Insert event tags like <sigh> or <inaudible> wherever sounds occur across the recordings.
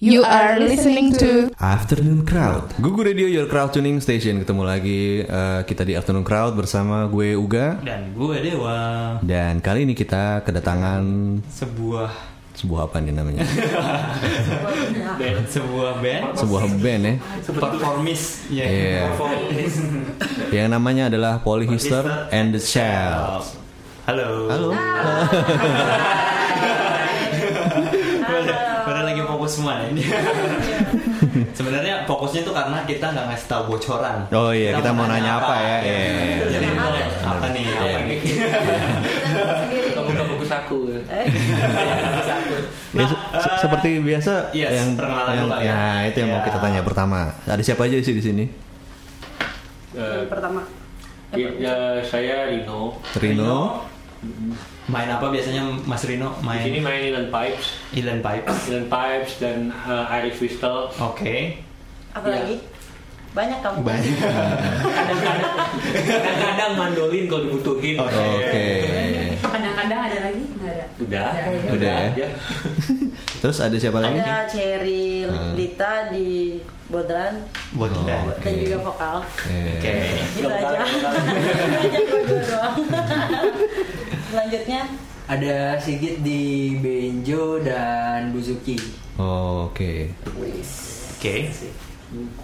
You are listening to Afternoon Crowd. Gugu Radio Your Crowd Tuning Station. Ketemu lagi uh, kita di Afternoon Crowd bersama gue Uga. Dan gue Dewa. Dan kali ini kita kedatangan Sebuah sebuah apa nih namanya? <laughs> band. Sebuah band. Sebuah band ya. Performis. Ya Iya. Performis. Yang namanya adalah Polyhister and the Shells. Halo. Halo. Pada, pada lagi fokus semua ini <laughs> Sebenarnya fokusnya tuh karena kita nggak ngasih tahu bocoran Oh iya, kita mau nanya apa ya? Iya. Jadi apa nih apa Iya. nih buka buku saku <laughs> Ya, Nah, se- se- seperti biasa yes, yang, perkenalan yang Pak, ya. ya itu yang mau Ya. kita tanya pertama. Ada siapa aja sih di sini? Eh, pertama. ya, saya Rino Rino, Main apa biasanya Mas Rino? di Main sini main Inland Pipes Inland Pipes Inland Pipes dan eh, Irish Whistle Oke Apa Iya. lagi? Banyak kamu. Banyak kadang-kadang mandolin kalau dibutuhin Oke. Kadang-kadang ada lagi nggak ada. udah Udah ya. Terus ada siapa lagi? Ada Cherry Hmm. Lita di Bodran Buat Oh, oke. dan juga vokal. Oke Gitu aja. Gitu aja. Selanjutnya Ada Sigit di Benjo dan Buzuki. oh, Oke. Oke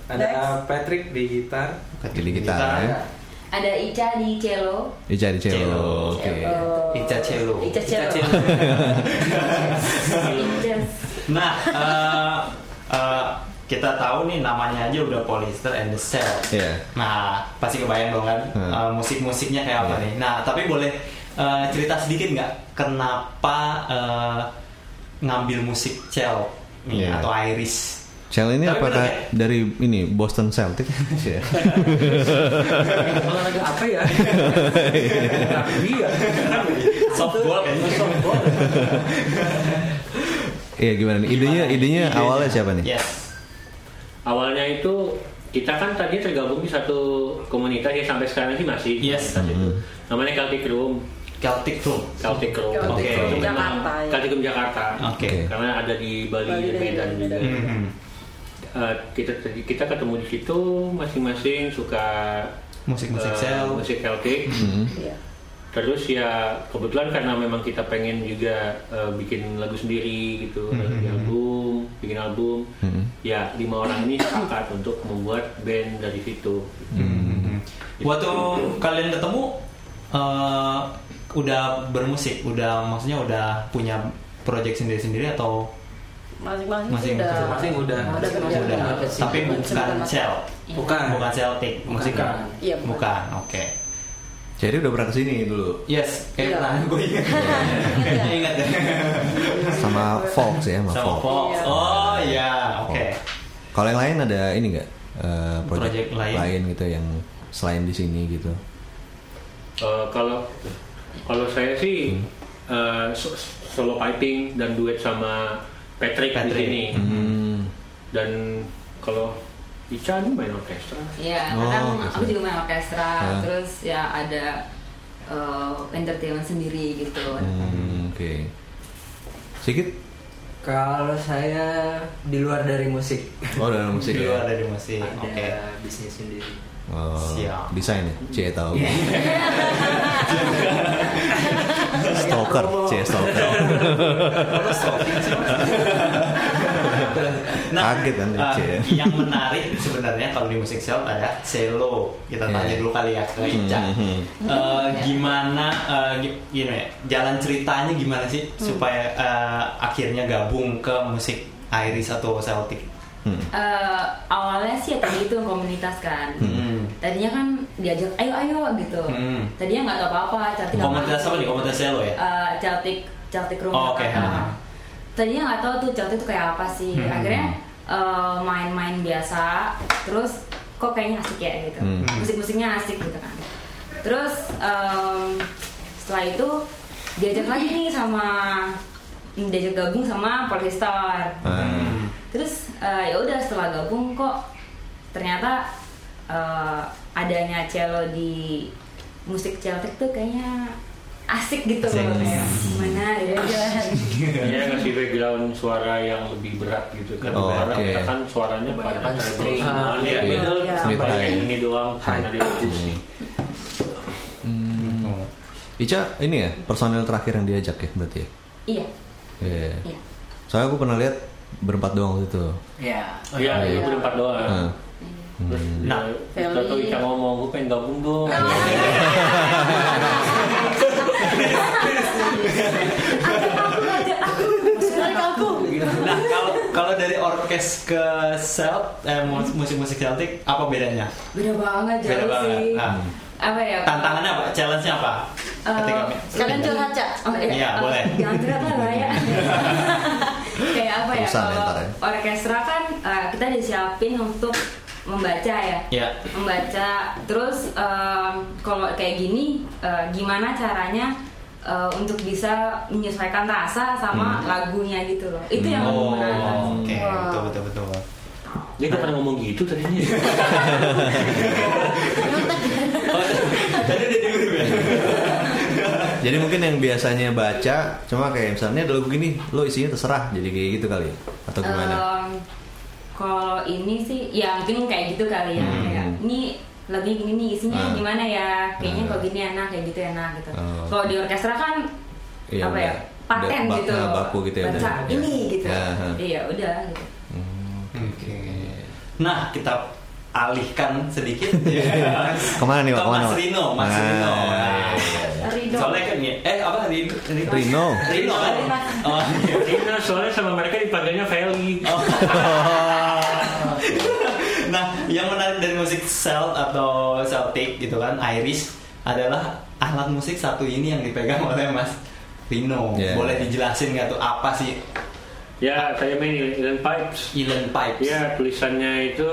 Ada Patrick di gitar. Pilih kita ya. Ada Ica di cello. Ica di cello. Cello. Oke. eh, Ica Cello. Ica Cello. Ica. <laughs> Nah, eh, eh, kita tahu nih namanya aja udah Polyester and the Cell. Iya. Nah, pasti kebayang dong kan Hmm. eh, musik-musiknya kayak apa Iya. nih. Nah, tapi boleh eh, cerita sedikit nggak kenapa eh, ngambil musik cell nih Iya. atau Iris? Cell ini Tapi apakah bener dari ini Boston Celtic? <laughs> Iya. Olahraga apa ya? Rugby <laughs> ya? Softball kayaknya. Softball. Iya gimana nih? Idenya idenya idenya? awalnya siapa nih? Yes. awalnya itu kita kan tadi tergabung di satu komunitas ya sampai sekarang sih masih Yes. itu. namanya Celtic Room Celtic Room. Celtic Room Room. memang Jakarta, ya. Celtic Room Jakarta Oke. karena ada di Bali, Bali dan dan Medan Medan. juga Mhm. Eh, kita kita ketemu di situ masing-masing suka Musik-musik eh, cell. musik Celtic Hmm. Iya. terus ya kebetulan karena memang kita pengen juga eh, bikin lagu sendiri gitu bikin album bikin album Mhm. ya lima orang ini sepakat untuk membuat band dari situ Mhm. Waktu kalian ketemu eh, udah bermusik, udah maksudnya udah punya project sendiri-sendiri atau Masing-masing udah. masing-masing udah. Udah kerja. udah? Tapi bukan cell, Bukan. bukan Celtic, musikan. Iya, bukan. Bukan, oke. Jadi udah pernah ke sini dulu Yes, kayak Iya. pernah gue ingat. Kayaknya <laughs> ingat ya. sama Fox ya, sama, Sama Fox. Fox. Iya. Oh iya, oke. Kalau yang lain ada ini nggak? Eh, project, Project lain? lain gitu yang selain di sini gitu? Eh, kalau kalau saya sih Hmm. eh, so- solo piping dan duet sama Patrick, Patrick. di sini Hmm. dan kalau Ica ini main orkestra Ya, Oh, kadang aku juga main orkestra. Ah. Terus ya ada eh, entertainment sendiri gitu. Hmm, Oke. Sikit? Kalau saya di luar dari musik. Oh dalam musik <laughs> Di ya? luar dari musik. Ada Oke. bisnis sendiri. Oh, Siap. desain ya? Cie tahu. <laughs> stalker, cie stalker. Kaget kan, Cie. yang menarik sebenarnya kalau di musik cell ada cello. Kita tanya Iya. dulu kali ya ke Ica. Hmm. Eh, gimana eh, gi- gini ya, jalan ceritanya gimana sih supaya eh, akhirnya gabung ke musik Iris atau Celtic? Hmm. Eh, awalnya sih ya tadi itu komunitas kan. Hmm. Tadinya kan diajak ayo ayo gitu. Hmm. Tadinya nggak tahu apa-apa. Celtic Komunitas apa nih? Komunitas cello ya? Eh, Celtic Celtic Room Oh, oke. Ha. Tadinya nggak tahu tuh Celtic itu kayak apa sih. Hmm. Akhirnya eh, main-main biasa. Terus kok kayaknya asik ya gitu. Hmm. Musik-musiknya asik gitu kan. Terus em, setelah itu diajak lagi nih sama diajak gabung sama Polystar. Ah. Terus eh, ya udah setelah gabung kok ternyata eh, adanya cello di musik Celtic tuh kayaknya asik gitu loh gimana ya ya ngasih background suara yang lebih berat gitu kan Oh, karena oke. kita kan suaranya string. Iya, iya, betul. iya. Sampai ini doang karena dia pusing. Hmm. Ica ini ya personil terakhir yang diajak ya berarti ya? iya Iya. iya Soalnya aku pernah lihat berempat doang waktu itu. Ya. Iya, iya. itu berempat doang. Nah. Terus Nah, nah, tahu Ica ngomong, gue pengen gabung dong. <laughs> <laughs> Nah, kalau kalau dari orkes ke Celt, eh, mus- musik-musik Celtic, apa bedanya? beda banget jauh Beda banget. sih Nah, apa ya tantangannya apa? Challenge-nya apa? Eh, Ketika Sekalian curhat, Cak. Oh, iya, Iya, eh, boleh. <laughs> Jangan curhat lah bahaya. <laughs> Kayak apa ya? Terusan ya, Kalau ya. orkestra kan eh, kita disiapin untuk membaca ya. Iya. Membaca. Terus em, kalau kayak gini, eh, gimana caranya eh, untuk bisa menyesuaikan rasa sama lagunya gitu loh. Itu yang Oh, menarik. oke, Wah. betul betul betul. Dia gak pernah ngomong gitu tadinya. Oh, <laughs> tadi udah diurut ya. Jadi mungkin yang biasanya baca cuma kayak misalnya ada lagu gini, lo isinya terserah jadi kayak gitu kali ya? atau gimana? Em, kalau ini sih ya mungkin kayak gitu kali ya Hmm. kayak ini lagi gini nih isinya Ah. gimana ya kayaknya Ah. kalau gini enak kayak gitu enak gitu Oh. kalau di orkestra kan Iya, apa ya paten gitu bak- loh. baku gitu ya, baca udah. ini gitu Ya, iya udah gitu Hmm, Oke. Nah, kita alihkan sedikit <laughs> ya. Ke mana nih, Pak? Ke Ke mana, Mas? Rino, Mas Ah, Rino. Nah, Rino. Soalnya kan ya, eh apa Rino? Rino. Rino kan? Oh. Ini soalnya sama mereka dipanggilnya Feli. Oh. <laughs> nah, yang menarik dari musik Celt atau Celtic gitu kan, Irish adalah alat musik satu ini yang dipegang oleh Mas Rino. Yeah. Boleh dijelasin nggak tuh apa sih Ya, saya main Ilan Pipes. Ilan Pipes? Ya, tulisannya itu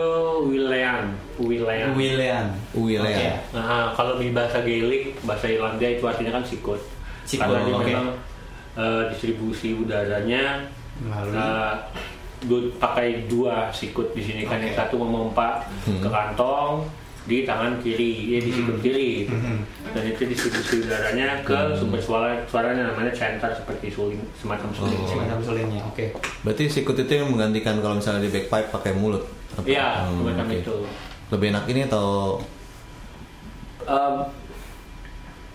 Wilean. Wilean. William. Wilean. Nah, kalau di bahasa Gaelic, bahasa Irlandia itu artinya kan sikut. Sikut, Karena dia oke. memang eh, distribusi udaranya Melalui. du- pakai dua sikut di sini kan Oke. yang satu memompa ke kantong di tangan kiri, ya di sikut kiri. gitu. Mhm. Dan itu distribusi udaranya ke sumber suara suaranya namanya centar seperti suling semacam suling. Oh. Semacam sulingnya, oke. Berarti sikut itu yang menggantikan kalau misalnya di backpipe pakai mulut. Iya, Hmm, semacam oke. itu. Lebih enak ini atau Um,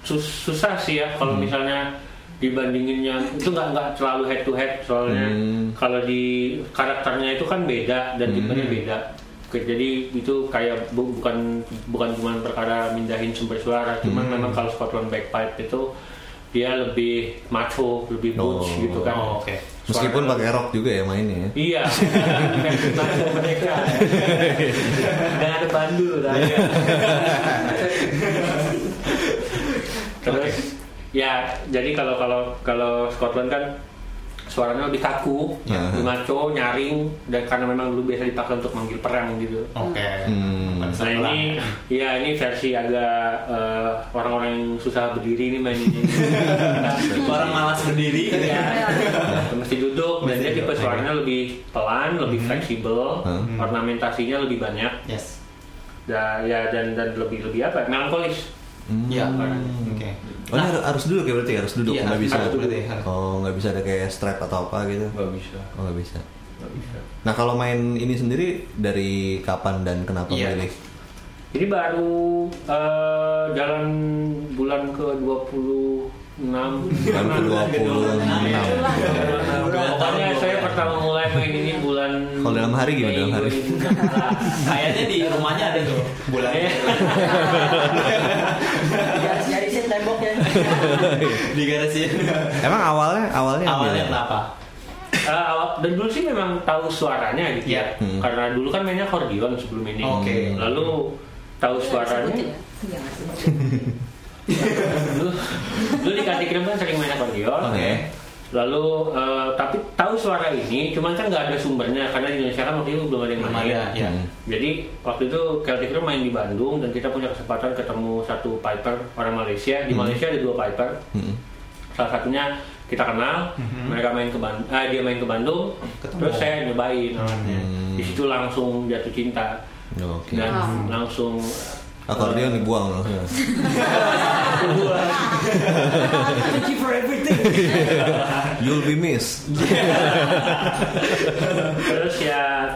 sus- susah sih ya kalau Hmm. misalnya dibandinginnya itu nggak nggak terlalu head to head soalnya Hmm. kalau di karakternya itu kan beda dan Hmm. tipenya beda jadi itu kayak bu- bukan bukan cuma perkara mindahin sumber suara cuman Hmm. memang kalau Scotland Bagpipe itu dia lebih macho lebih butch Oh. gitu kan Oh, oke. meskipun pakai rock juga ya mainnya ya? Iya, <laughs> macho mereka. Dan ada bandu tadi. Terus ya jadi kalau kalau kalau Scotland kan suaranya lebih kaku, Ya. lebih macho, nyaring dan karena memang dulu biasa dipakai untuk manggil perang gitu. Oke. Hmm. Bukan Nah ini, ya ini versi agak eh, orang-orang yang susah berdiri ini main ini. <laughs> orang malas berdiri ya. Ya, mesti duduk dan dia tipe suaranya lebih pelan, lebih fleksibel, Hmm. ornamentasinya lebih banyak, Yes. ya, ya dan dan lebih lebih apa? Melankolis. Hmm. Iya. Oke. Oh, ini harus, duduk ya berarti harus duduk Iya, nggak bisa. harus berarti, harus. Oh nggak bisa ada kayak strap atau apa gitu. Gak bisa. Oh nggak bisa. Bisa. Nah kalau main ini sendiri dari kapan dan kenapa Iya. milih? Ini baru eh, jalan bulan ke 26 Bulan ke 26. Pokoknya saya pertama mulai main ini bulan Kalau dalam hari gimana, dalam hari? 2016. Kayaknya di rumahnya ada tuh bulannya. <laughs> Garis-garisin temboknya. <laughs> di garasi. Emang awalnya awalnya Awalnya ya? kenapa? Eh, awal- dan dulu sih memang tahu suaranya gitu ya. Iya. Hmm. Karena dulu kan mainnya akordeon sebelum ini. Oke. Lalu tahu suaranya. Ya? Sebutin. <laughs> dulu, dulu di Katikrem kan sering main akordeon. Oke. Lalu eh, tapi tahu suara ini, cuman kan nggak ada sumbernya karena di Indonesia kan waktu itu belum ada yang main. ya. Hmm. Jadi waktu itu Celtic Room main di Bandung dan kita punya kesempatan ketemu satu piper orang Malaysia. Di Hmm. Malaysia ada dua piper. Hmm. Salah satunya kita kenal, mereka main ke Bandung, ah, dia main ke Bandung, Ketemu. terus saya nyobain. Hmm. Di situ langsung jatuh cinta Oke. dan Wow. langsung Akordeon dibuang langsung. Thank you for everything. <laughs> You'll be missed. terus ya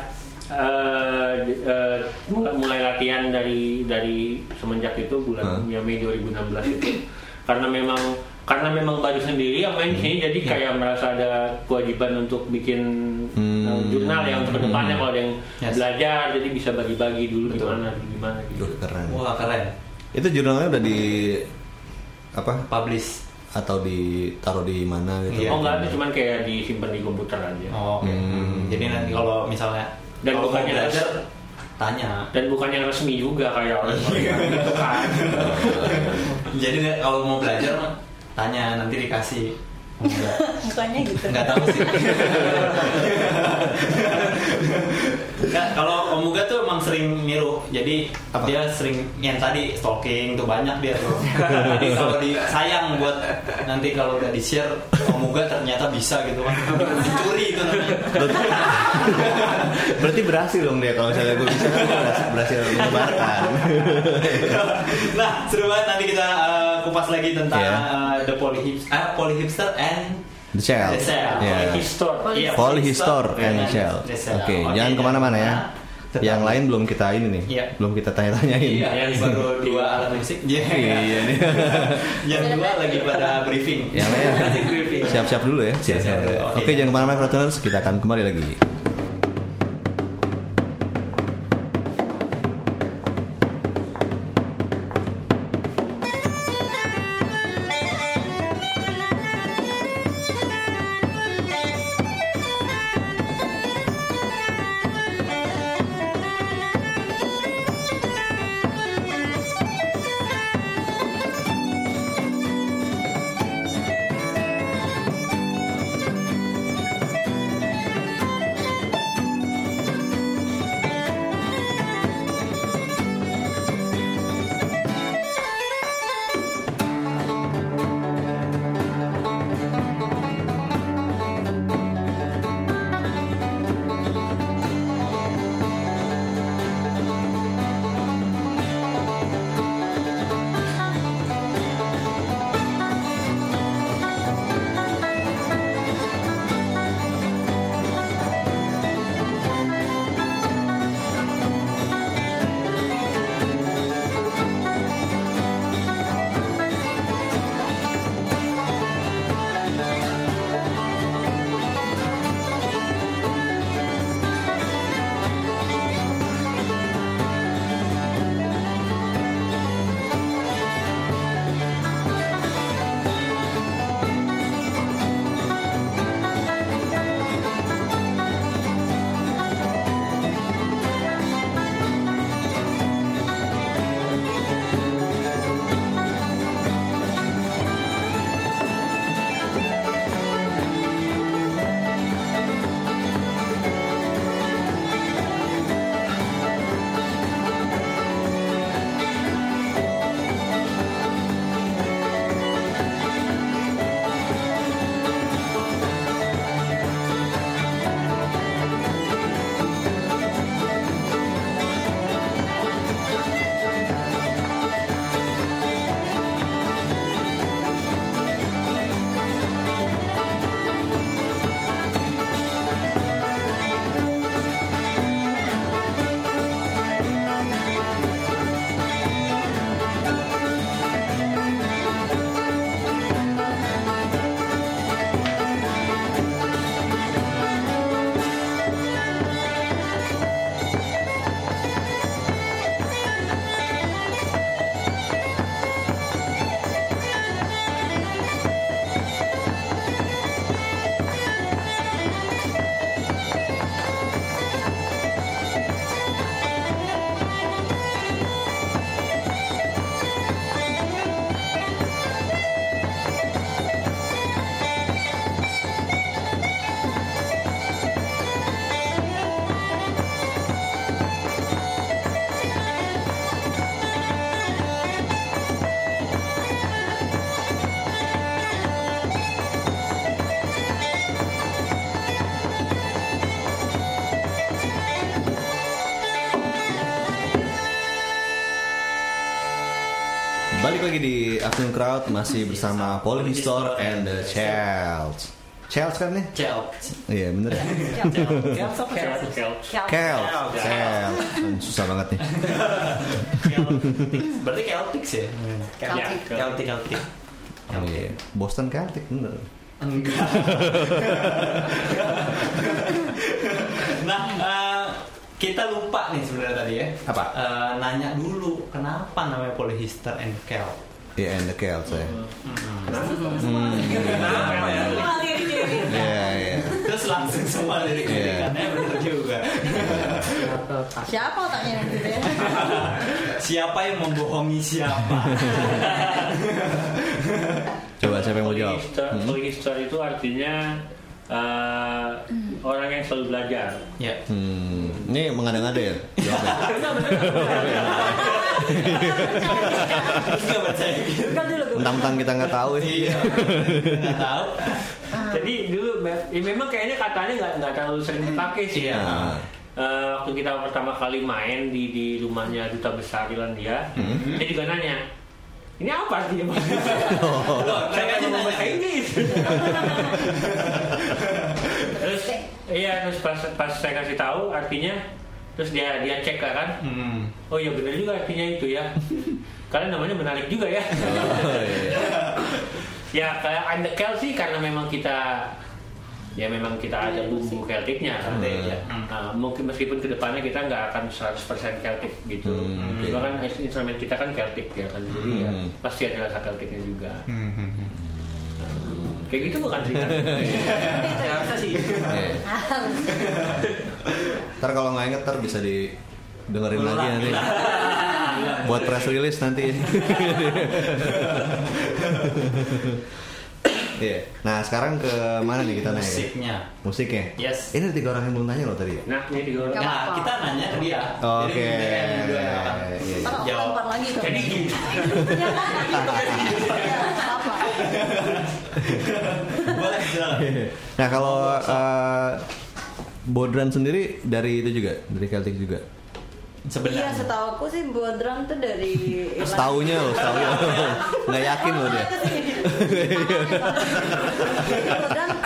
eh, eh, mulai, mulai latihan dari dari semenjak itu bulan ya Mei 2016 itu karena memang karena memang baru sendiri yang main sini jadi kayak merasa ada kewajiban untuk bikin Hmm. Eh, jurnal yang untuk ke depannya kalau ada yang Yes. belajar jadi bisa bagi-bagi dulu gimana gimana gitu Duh, keren. Wah keren. Itu jurnalnya udah di apa? Publish. Atau ditaruh di mana gitu? Iya. oh enggak cuman kayak disimpan di komputer aja Oh, oke. Hmm. Jadi nanti kalau misalnya Dan kalau bukannya belajar tanya. dan bukan yang resmi juga kayak orang <laughs> gitu kan Jadi kalau mau belajar mah tanya nanti dikasih. <laughs> Mukanya gitu. Enggak tahu sih. <laughs> Enggak, kalau Om Muga tuh emang sering niru. Jadi Apa? dia sering yang tadi stalking tuh banyak dia tuh. Jadi <laughs> kalau di sayang buat nanti kalau udah di-share Om Muga ternyata bisa gitu kan. Dicuri itu namanya. Berarti berhasil dong dia kalau misalnya gue bisa kan berhasil, berhasil menyebarkan. <laughs> nah, seru banget nanti kita uh, kupas lagi tentang Iya. uh, the polyhipster, ah, polyhipster and The Shell. The Shell. Iya. Histor Iya, Polyhistor and Shell. The Shell. Oke, Oke, jangan ke mana-mana ya. tetap. Yang lain belum kita ini nih, Iya. belum kita tanya-tanyain. Iya, yang baru dua alat musik. Iya. Iya nih. <laughs> yang dua lagi pada briefing. Yang lain siap-siap dulu ya. Siap-siap oke. Oke, jangan ke mana-mana Kratoners, kita akan kembali lagi. Afternoon Crowd masih bersama Pauline Store and the Childs. Childs kan nih? Cel. Iya bener ya. Apa Childs. Hmm, Susah banget nih. Berarti Celtics ya? Celtic. Celtic, Celtic. Oh, iya. Boston Celtic bener. Enggak. nah, eh, kita lupa nih sebenarnya tadi ya. Apa? Eh, nanya dulu kenapa namanya polyester and kel? Iya and the Celts ya. Kenapa ya? Iya iya. Terus langsung semua lirik Iya. lirikannya benar juga. Siapa otaknya gitu ya? Siapa yang membohongi siapa? Coba siapa yang mau jawab? Polyhistor, Hmm? itu artinya eh, orang yang selalu belajar. ya. Hmm, ini mengada-ngada ya? <laughs> Mentang-mentang kita nggak tahu ya. Iya. Enggak tahu. Jadi dulu ya memang kayaknya katanya nggak nggak terlalu sering dipakai sih. Nah, Eh, waktu kita pertama kali main di di rumahnya duta besar Irlandia, Hmm. dia juga nanya, ini apa artinya? Loh, Saya kan nanya. bahasa Inggris. terus iya terus pas pas saya kasih tahu artinya, terus dia dia cek kan, Hmm. oh iya benar juga artinya itu ya. Karena namanya menarik juga ya. Oh, iya. ya kayak Underkel sih karena memang kita ya memang kita ada bumbu Celticnya kan Hmm. ya. Nah, mungkin meskipun ke depannya kita nggak akan 100% Celtic gitu Hmm, cuma kan instrumen kita kan Celtic ya kan jadi ya Hmm. pasti ada rasa Celticnya juga Hmm, hmm, hmm. kayak gitu bukan sih kan Rasa <laughs> sih. Iya. Ntar kalau nggak inget ntar bisa di dengerin lagi nanti. Buat press release nanti. <laughs> Iya. Nah sekarang ke mana nih kita naik? Musiknya. Musiknya. Yes. Ini tiga orang yang belum tanya loh tadi. nah ini tiga orang Nah, kita nanya ke dia. Oke. Jadi kita Iya, iya. Ntar Jawab. lempar lagi tuh. jadi gini Apa? Boleh silakan. Nah kalau eh, Bodran sendiri dari itu juga, dari Celtic juga. Iya, Sebenarnya. setahu aku sih Bodram tuh dari. <laughs> Setaunya loh, setaunya. <laughs> Nggak yakin loh dia. <laughs>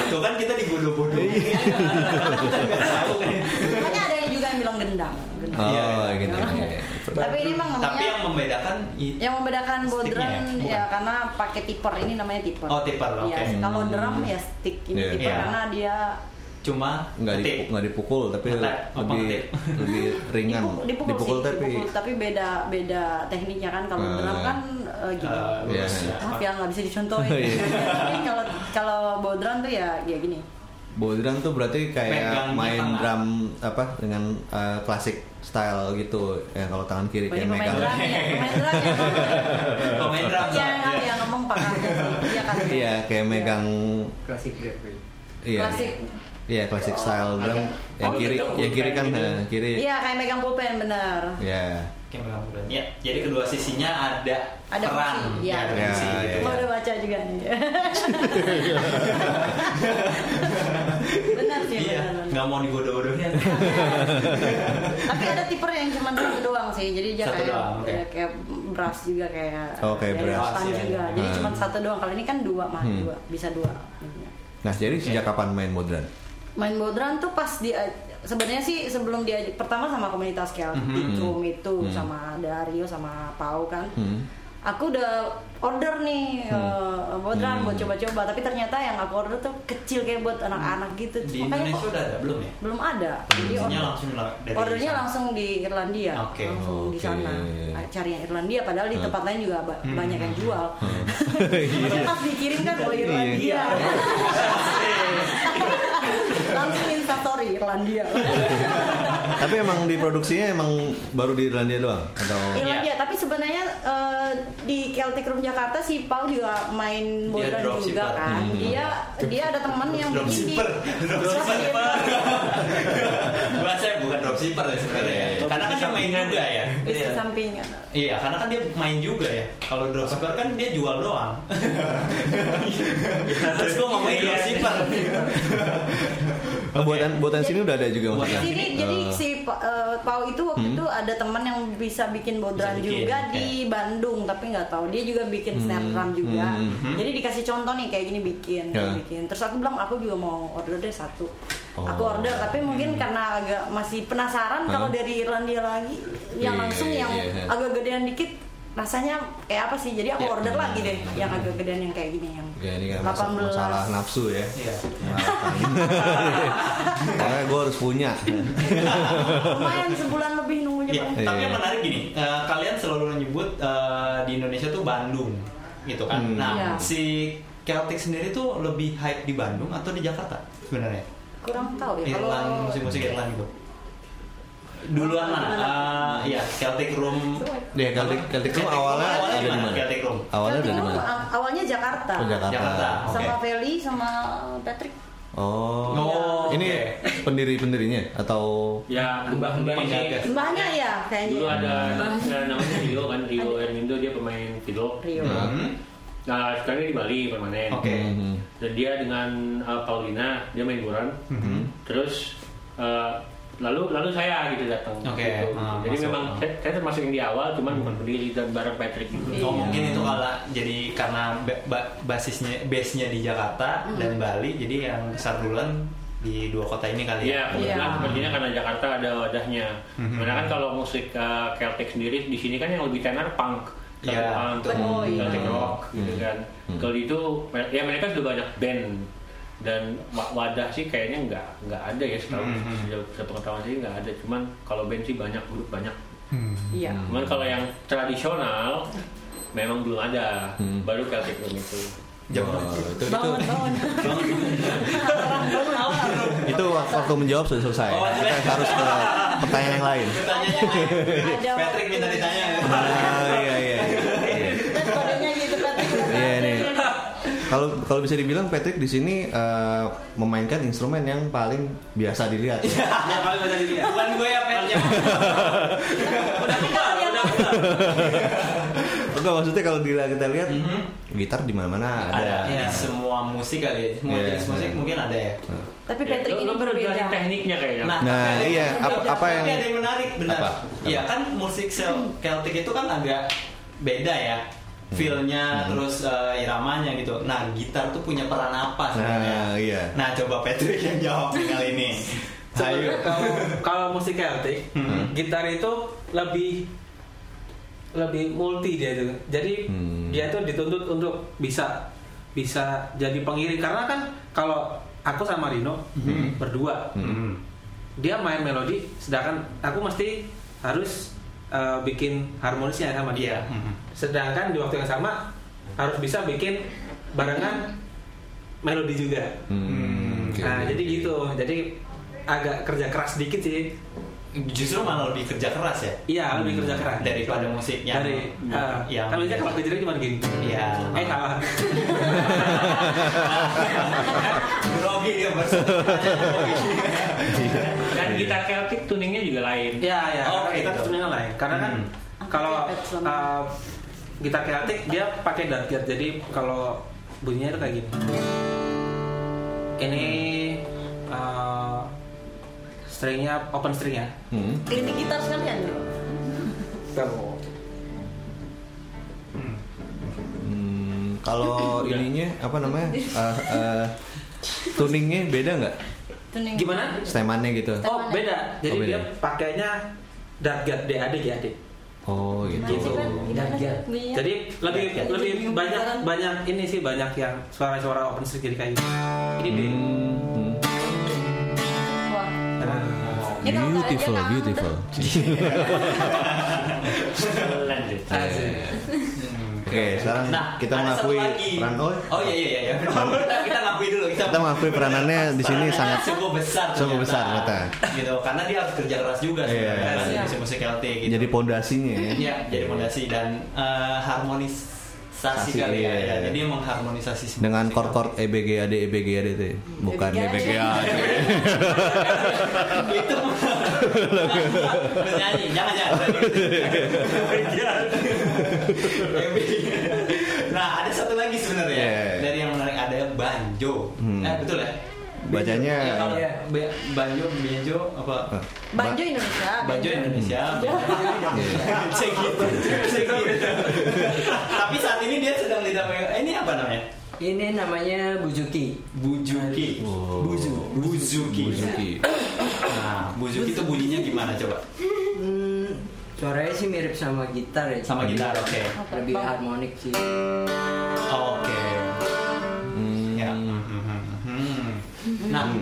Tuh kan kita dibodoh-bodoh. Iya. makanya ada yang juga yang bilang gendang. Gendang. Oh, Iya, gitu. iya. Tapi ini emang Tapi namanya yang membedakan yang membedakan ya? Ya karena pakai tipper ini namanya tipper. Oh, tipper, oke. Iya, kalau drum ya stick ini Iya. tipper Iya. karena dia cuma nggak dipukul, nggak dipukul tapi Ngetep, apa lebih ngetip? <laughs> lebih ringan dipukul, dipukul, sih, tapi dipukul, tapi beda beda tekniknya kan kalau Ah. drum kan eh, gini. Eh, Iya. lurus ya. Maaf ya nggak bisa dicontohin. <laughs> Iya. <laughs> Tapi kalau kalau bodran tuh ya ya gini. bodran tuh berarti kayak Megangnya main tangan. drum apa dengan uh, klasik style gitu ya kalau tangan kiri Bagi kayak pemain megang drum ya, pemain drum ya. Pemain drum. Iya, ya, ngomong pakai. Iya kan. iya kayak megang klasik grab iya Klasik. Iya klasik style drum yang Oh, kiri yang kiri kan gitu. eh, kiri Iya, kayak megang pulpen bener. ya Oke, megang bulan. Ya, jadi kedua sisinya ada, Ada peran. fungsi, iya. ada Ya, fungsi ya, gitu. Gua udah baca juga nih. <laughs> benar sih, Iya, benar. benar. nggak mau dibodoh-bodohin. <laughs> Tapi ada tiper yang cuma satu doang sih. Jadi dia Satu kayak doang, oke. ya, kayak brass juga kayak Oh, kayak kayak brass. span Iya, juga. iya. Jadi Hmm. cuma satu doang. Kalau ini kan dua mah, Hmm. dua, bisa dua. nah jadi sejak kapan main bodran Main bodran tuh pas dia sebenarnya sih sebelum dia pertama sama komunitas Celtic Mhm. Room itu Mhm. sama Dario sama Pau kan. Hmm. Aku udah order nih Hmm. eh, bodran Hmm. buat coba-coba, tapi ternyata yang aku order tuh kecil kayak buat anak-anak gitu. Di Makanya Indonesia kok udah ada belum ya? belum ada. Jadi order- langsung la- dari ordernya sana. langsung di Irlandia, Oke. langsung di Oke. sana. Cari yang Irlandia, padahal di Hmm. tempat lain juga Hmm. banyak yang jual. Iya. Tapi pas dikirim kan oh Irlandia. <laughs> langsung instastory Irlandia. <laughs> tapi emang diproduksinya emang baru di Irlandia doang atau Irlandia, tapi sebenarnya eh, di Celtic Room Jakarta si Paul juga main dropshipper. juga kan. Hmm. Dia dia ada teman yang bikin di Dropshipper. Bahasa bukan dropshipper ya sebenarnya. ya. Karena kan dia main juga ya. bisnis sampingan. Iya, karena kan dia main juga ya. Kalau dropshipper kan dia jual doang. <laughs> Terus gua ngomongin dropshipper. Oh, buatan buatan sini udah ada juga Buatan maksudnya sini jadi Eh, si Eh, Pau itu waktu itu ada teman yang bisa bikin bodran Bisa bikin, juga oke. di Bandung tapi nggak tahu dia juga bikin snare drum juga Hmm. jadi dikasih contoh nih kayak gini bikin Ya. bikin terus aku bilang aku juga mau order deh satu aku Oh. order tapi mungkin karena agak masih penasaran kalau dari Irlandia lagi yang Iya, langsung yang iya. agak gedean dikit rasanya kayak apa sih jadi aku Ya. order lagi deh yang agak gedean yang kayak gini yang Ya, ini kan mas- 18 masalah nafsu ya. Iya. <laughs> Karena gue harus punya. lumayan sebulan lebih nunggunya Ya, Bang. tapi Iya. yang menarik gini, eh, kalian selalu menyebut eh, di Indonesia tuh Bandung, gitu kan? Hmm. Nah, Iya. si Celtic sendiri tuh lebih hype di Bandung atau di Jakarta sebenarnya? kurang tahu ya kalau musik-musik Irland gitu. Duluan mana? Eh, Iya, Celtic Room. Ya Celtic Celtic Room awalnya ada di mana? Celtic Room. Awalnya ada di Celtic mana? Awalnya Jakarta. Oh, Jakarta. Jakarta. Sama Oke. Feli sama Patrick. Oh. Oh, Ini oke. pendiri-pendirinya atau Ya, mbah-mbah Mbahnya. ini Mbahnya ya kayaknya. dulu ada ya, namanya Rio kan Rio Ermindo dia pemain fiddle. Rio. Hmm. Nah sekarang dia di Bali permanen. Oke. Mhm. Dan dia dengan uh, Paulina dia main buran. Mhm. Terus uh, lalu lalu saya gitu datang. Oke, gitu. ah, Jadi masuk. memang saya, saya termasuk yang di awal, cuman bukan pendiri dan bareng Patrick gitu. Oh Iya. mungkin itu kala jadi karena ba- ba- basisnya base-nya di Jakarta dan Bali jadi yang besar duluan di dua kota ini kali ya. Iya. sepertinya karena Jakarta ada wadahnya. Mhm. Karena kan kalau musik uh, Celtic sendiri di sini kan yang lebih tenar punk. Celtic Iya, punk. Oh, iya. Celtic rock gitu Hmm. kan. Hmm. Kalau itu ya mereka sudah banyak band dan wa- wadah sih kayaknya nggak nggak ada ya setahu Mhm. sejauh sepengetahuan sih nggak ada. Cuman kalau band sih banyak grup banyak. Hmm. Iya. Cuman kalau yang tradisional memang belum ada. Hmm. Baru Celtic Room itu. Jam Oh, itu itu Bangun, bangun. itu waktu menjawab sudah selesai. Oh, Kita harus ke pertanyaan yang lain. Patrick minta ditanya. Kalau kalau bisa dibilang Patrick di sini eh, memainkan instrumen yang paling biasa dilihat. ya. Yang paling bisa dilihat. Bukan gue ya Pat ya. <laughs> Udah udah keluar. Enggak maksudnya kalau dilihat kita lihat Mhm. gitar di mana-mana ada. Ada Iya. di semua musik kali ya. Semua Iya. jenis musik mungkin ada ya. Tapi Ya, Patrick lu- ini berbeda. tekniknya kayaknya. Nah, tapi ada iya, apa- tapi apa yang- ada yang menarik benar. Iya kan musik sel- Celtic itu kan agak beda ya. Feel-nya Hmm. terus eh, iramanya gitu. Nah, gitar tuh punya peran apa sebenarnya? Nah, iya. Nah, coba Patrick yang jawab kali ini. <laughs> Ayo. Sebenarnya kalau kalau musik Celtic, Hmm. gitar itu lebih lebih multi dia itu. Jadi Hmm. dia tuh dituntut untuk bisa bisa jadi pengiring karena kan kalau aku sama Rino Hmm. berdua, Hmm. dia main melodi sedangkan aku mesti harus uh, bikin harmonisnya sama dia. Iya. Hmm. Sedangkan di waktu yang sama harus bisa bikin barengan melodi juga. Hmm, oke, Nah, oke. jadi gitu. Jadi agak kerja keras dikit sih. Justru malah lebih kerja keras ya Iya, lebih kerja keras daripada musik yang dari uh, yang kan biasanya kalau kerjanya cuma gini. Iya. Eh salah. <laughs> grogi dia pas <laughs> Dan gitar Celtic tuningnya juga lain. Iya, iya. Oh, kalau uh, gitar Celtic dia pakai darkyard. Jadi kalau bunyinya itu kayak gini. Ini uh, stringnya open string ya. Hmm. Klinik gitar sekalian bro. Hmm, kalau ininya apa namanya? Eh, eh, tuningnya beda nggak? Tuning. Gimana? Stemannya gitu. Oh beda. Jadi Oh, beda. dia pakainya darkyard DAD GAD. Oh gitu. Nah, coba gimana Darkyard. bunyinya? Jadi lebih Darkyard. lebih Jadi banyak banyak ini sih banyak yang suara-suara open string jadi kayak gini. Ini. Hmm, kalau nggak ada Beautiful, beautiful. Lanjut. <laughs> Oke, sekarang Nah, kita mengakui peran oh, Oh iya iya iya. Kita, kita ngakui dulu kita. kita mengakui peranannya di sini sangat cukup besar. cukup besar ternyata. ternyata. Gitu, karena dia harus kerja keras juga Iya. sebenarnya Iya. musik-musik Celtic gitu. jadi pondasinya ya. Iya, jadi fondasi dan eh, harmonisasi Sasi, kali ya. iya, iya. Jadi mengharmonisasi semua dengan chord-chord E EBGAD EBGAD itu ya. bukan E EBGAD. Itu bernyanyi jangan jangan nah ada satu lagi sebenarnya Yeah. dari yang menarik ada banjo Hmm. eh betul ya bacanya Ya, Iya. Ba- Banjo, Benjo apa? Banjo Indonesia. Banjo Indonesia. Cek gitu. Cek gitu. Tapi saat ini dia sedang tidak eh, Ini apa namanya? Ini namanya Buzuki. Bujuki. Oh. Buzu. Buzuki. Buzuki. Nah, Buzuki itu bunyinya gimana coba? Hmm, suaranya sih mirip sama gitar ya. Sama gitar, oke. Lebih harmonik sih. Oke. Hmm. Nah. <laughs>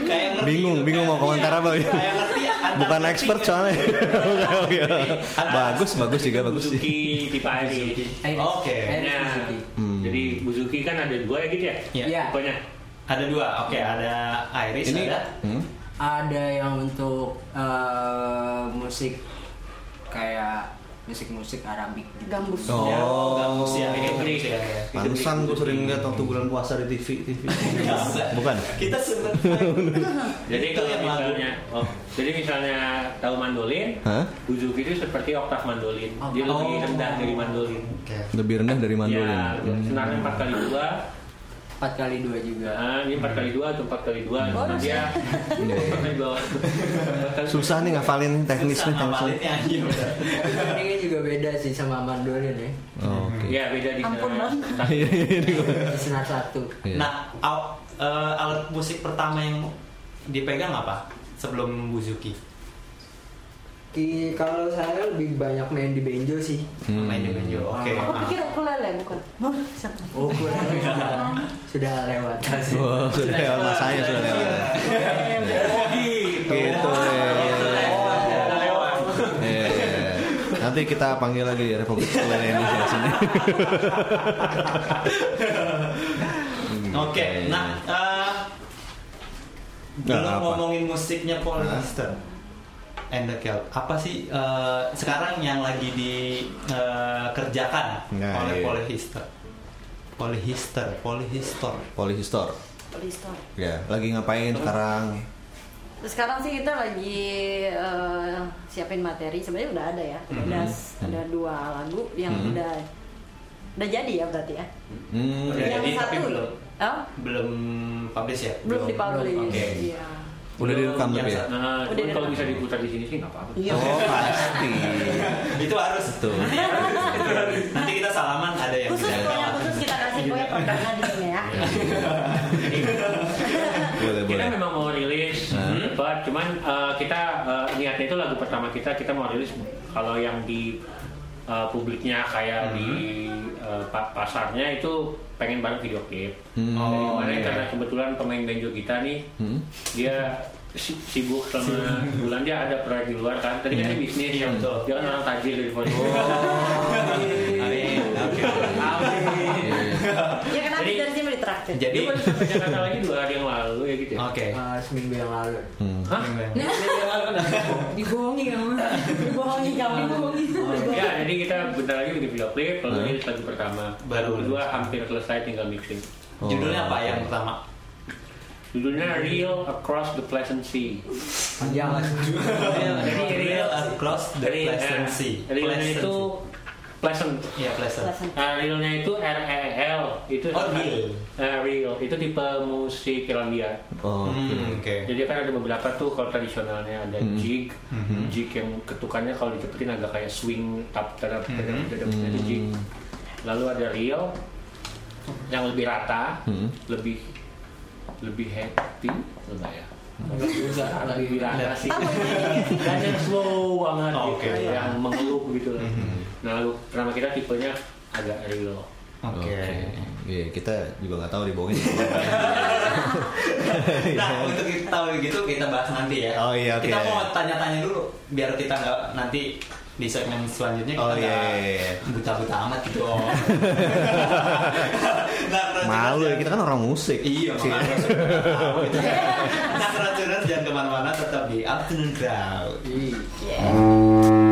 Kayak ngerti Bingung, gitu. bingung mau komentar apa ya? Kayak ngerti antara Bukan expert ya. soalnya. <laughs> Oke, oke. Antara- bagus, bagus juga bagus sih. Buzuki tipe Iris. Oke. Nah. Hmm. Jadi Buzuki kan ada dua ya gitu ya? Iya. Iya. Tipenya. Ada dua, oke ada Iris, Ini ada hmm? Ada yang untuk eh, musik kayak musik-musik Arabik gitu. Gambus. Oh. Ya, gambus ya, Elektrik. ya. Pantesan gue sering lihat waktu bulan puasa di TV. TV. Bukan? Kita sebut <laughs> Jadi kalau yang lagu. misalnya, oh, jadi misalnya tahu mandolin? Buzuki itu seperti oktav mandolin. Oh. Dia lebih Oh. rendah dari mandolin. Lebih rendah dari mandolin. Ya, senarnya empat kali dua, Empat kali dua juga. nah, ini empat kali dua atau empat kali dua, dia empat kali dua. Susah nih ngafalin teknisnya. Iya, bener. Ini juga beda sih sama mandolin ya. Oh, Oke. Ya beda di Ampun. Bang. Iya, iya, iya. Di senar satu. Nah, al- eh, alat musik pertama yang dipegang apa sebelum Buzuki? Ki, kalau saya lebih banyak main di benjo sih. Hmm. Main di banjo. Oke. Aku Ah. pikir ukulele bukan. Oh? Oh, kurang sudah, sudah lewat. Oh, sudah lewat masanya sudah lewat. Gitu. Iya, iya. Nanti kita panggil lagi Republik Sekolah Indonesia sini. <laughs> Oke, nah eh, belum apa? ngomongin musiknya Paul Hester and the Celt. Apa sih eh, sekarang yang lagi dikerjakan Nah, oleh iya. Hester, Paul Hester. Polyhistor. Polistor. Ya, lagi ngapain sekarang? Terus sekarang sih kita lagi eh, siapin materi. Sebenarnya udah ada ya. Ada ada dua lagu yang Mhm. udah udah jadi ya berarti ya. Hmm. Udah yang jadi, tapi belum. Oh, Belum publish ya? belum dipublish. Oke. Iya. Udah direkam Yang tapi ya? Nah, Udah kalau bisa diputar di sini sih nggak apa-apa. Iya. Oh, pasti. <laughs> Itu harus. Betul. Nanti, kita salaman ada yang Khusus bisa pokoknya khusus kita kasih gue perdana di sini ya. Boleh, Kita boleh. memang mau rilis Hmm. cepat, cuman uh, kita uh, niatnya itu lagu pertama kita kita mau rilis kalau yang di uh, publiknya kayak di uh, pa- pasarnya itu pengen banget video klip. Hmm. Oh, Kemarin iya. karena kebetulan pemain banjo kita nih Hmm. dia si- sibuk selama bulan dia ada proyek di luar kan. Tadi kan dia bisnis, Iya, betul. dia kan orang tajir dari Volley. Amin. Oke. Kan habis Jadi- Dia baru sampai Jakarta lagi dua hari yang lalu ya gitu ya. Oke. Eh, seminggu yang lalu. Hmm. Hah? Dibohongi kamu. Dibohongi kamu. Dibohongi. Ya, jadi kita bentar lagi bikin video klip, lalu Hmm. rilis lagu pertama. Baru. Kedua hampir selesai tinggal mixing. Oh. Judulnya apa yang pertama? Judulnya Real Across the Pleasant Sea. Panjang lah. Jadi real across the Real- pleasant eh, sea. Pleasant itu pleasant. Iya pleasant. Pleasant. Nah, realnya itu R E L itu Oh, real. Eh, real itu tipe musik Irlandia. Oh, Hmm, Oke. Jadi kan ada beberapa tuh kalau tradisionalnya ada Hmm. jig, Mhm. jig yang ketukannya kalau dicepetin agak kayak swing tap Mhm. tadap itu jig. Lalu ada real yang lebih rata, Hmm. lebih lebih happy, enggak? Lebih lebih rata sih. Dan yang slow banget Oh, gitu, oke. yang mengeluh gitu. lah. Mhm. Nah, lalu nama kita tipenya agak real. Oke. Iya, kita juga nggak tahu dibohongin. Nah untuk kita tahu gitu kita bahas nanti ya. Oh, iya, oke. Kita mau tanya-tanya dulu biar kita nggak nanti di segmen selanjutnya kita Oh, nggak iya, iya, iya. buta-buta amat gitu. <laughs> nah, Malu ya, kita kan orang musik. Iya, makanya tahu gitu. Nah, keracunan jangan ke mana-mana tetap di Afternoon Crowd. On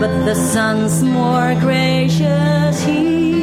but the sun's more gracious here.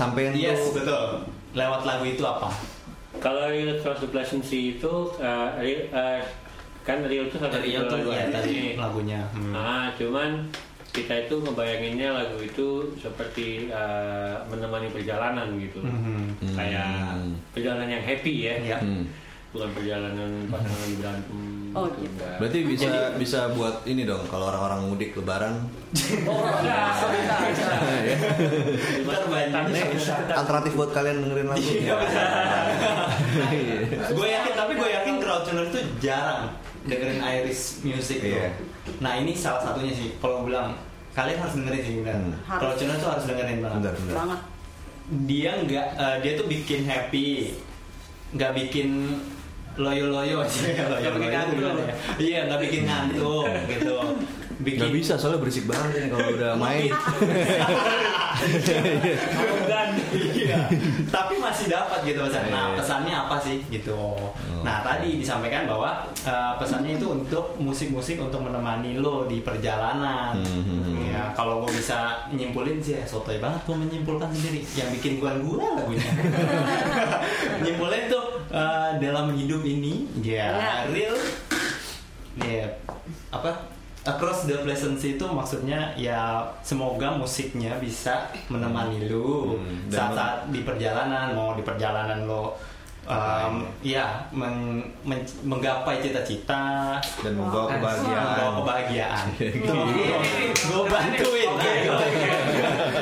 sampai yes, iya, tuh. betul. Lewat lagu itu apa? Kalau real cross duplicity itu uh, real, uh, kan real itu salah satu lagu ya, tadi lagunya. Hmm. Ah, cuman kita itu ngebayanginnya lagu itu seperti uh, menemani perjalanan gitu. Hmm. Kayak hmm. perjalanan yang happy ya. Yeah. Hmm. Bukan perjalanan pasangan lagi berantem Oh, gitu, enggak. Berarti bisa bisa buat ini dong kalau orang-orang mudik lebaran. <laughs> Ya. Ntar banyak. Nih, alternatif buat kalian dengerin lagu. Iya, Iya. gue yakin tapi gue yakin crowdtuner itu jarang dengerin Irish music tuh. Iya. Nah ini salah satunya sih kalau bilang kalian harus dengerin sih benar. Hmm. Harus. Crowdtuner tuh harus dengerin banget. Bentar, bentar. banget Dia nggak eh, dia tuh bikin happy, nggak bikin loyo-loyo aja loyo Nggak bikin ngantuk. Iya nggak bikin ngantuk gitu. Bikin Gak bisa soalnya berisik banget ini kalau udah main. <laughs> Iya. <laughs> Tapi masih dapat gitu pesan. Nah, Iya. pesannya apa sih gitu. Nah, tadi disampaikan bahwa uh, pesannya itu untuk musik-musik untuk menemani lo di perjalanan. Hmm. Ya, kalau gue bisa nyimpulin sih ya sotoy banget gue menyimpulkan sendiri. Yang bikin gua gua lagunya. <laughs> Nyimpulin tuh uh, dalam hidup ini ya Ya. real ya apa Across the Pleasance itu maksudnya ya semoga musiknya bisa menemani lu Hmm, dan saat-saat di perjalanan mau di perjalanan lo um, ya men- men- menggapai cita-cita. Dan membawa kebahagiaan. membawa kebahagiaan. <laughs> Gitu. gue bantuin. Ayo.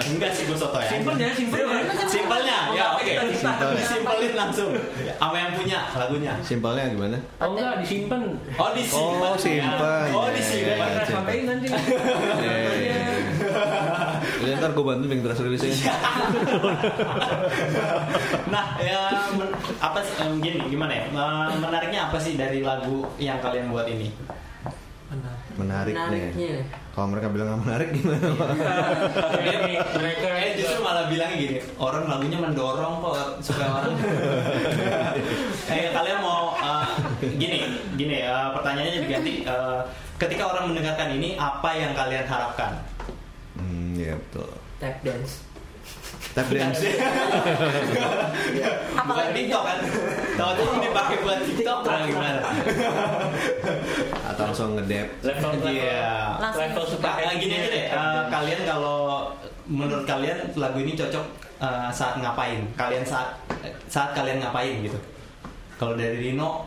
enggak sih gue soto ya. Simpelnya, simpelnya. simpelnya. Ya oke. Simpelnya. simpelin langsung. Sama yang punya lagunya. Simpelnya gimana? oh enggak disimpan oh disimpan Oh, simpan. oh Iya, disimpan iya, sampaikan nanti Udah ntar gue bantu yang terus rilisnya. nah ya apa sih em, gini gimana ya menariknya apa sih dari lagu yang kalian buat ini Menarik Menariknya. nih. Kalau mereka bilang nggak menarik gimana? Pak? mereka eh justru malah bilang gini orang lagunya mendorong kok supaya orang eh kalian mau eh, gini gini eh, pertanyaannya diganti Eh, ketika orang mendengarkan ini apa yang kalian harapkan iya betul. Tap dance. Tap dance. bukan TikTok kan tahu-tahu dipakai buat TikTok lah gimana Atau langsung ngedep. level Iya. Langsung. level super Nah, gini aja deh, eh, kalian kalau menurut kalian lagu ini cocok eh, saat ngapain? Kalian saat saat kalian ngapain gitu? Kalau dari Rino,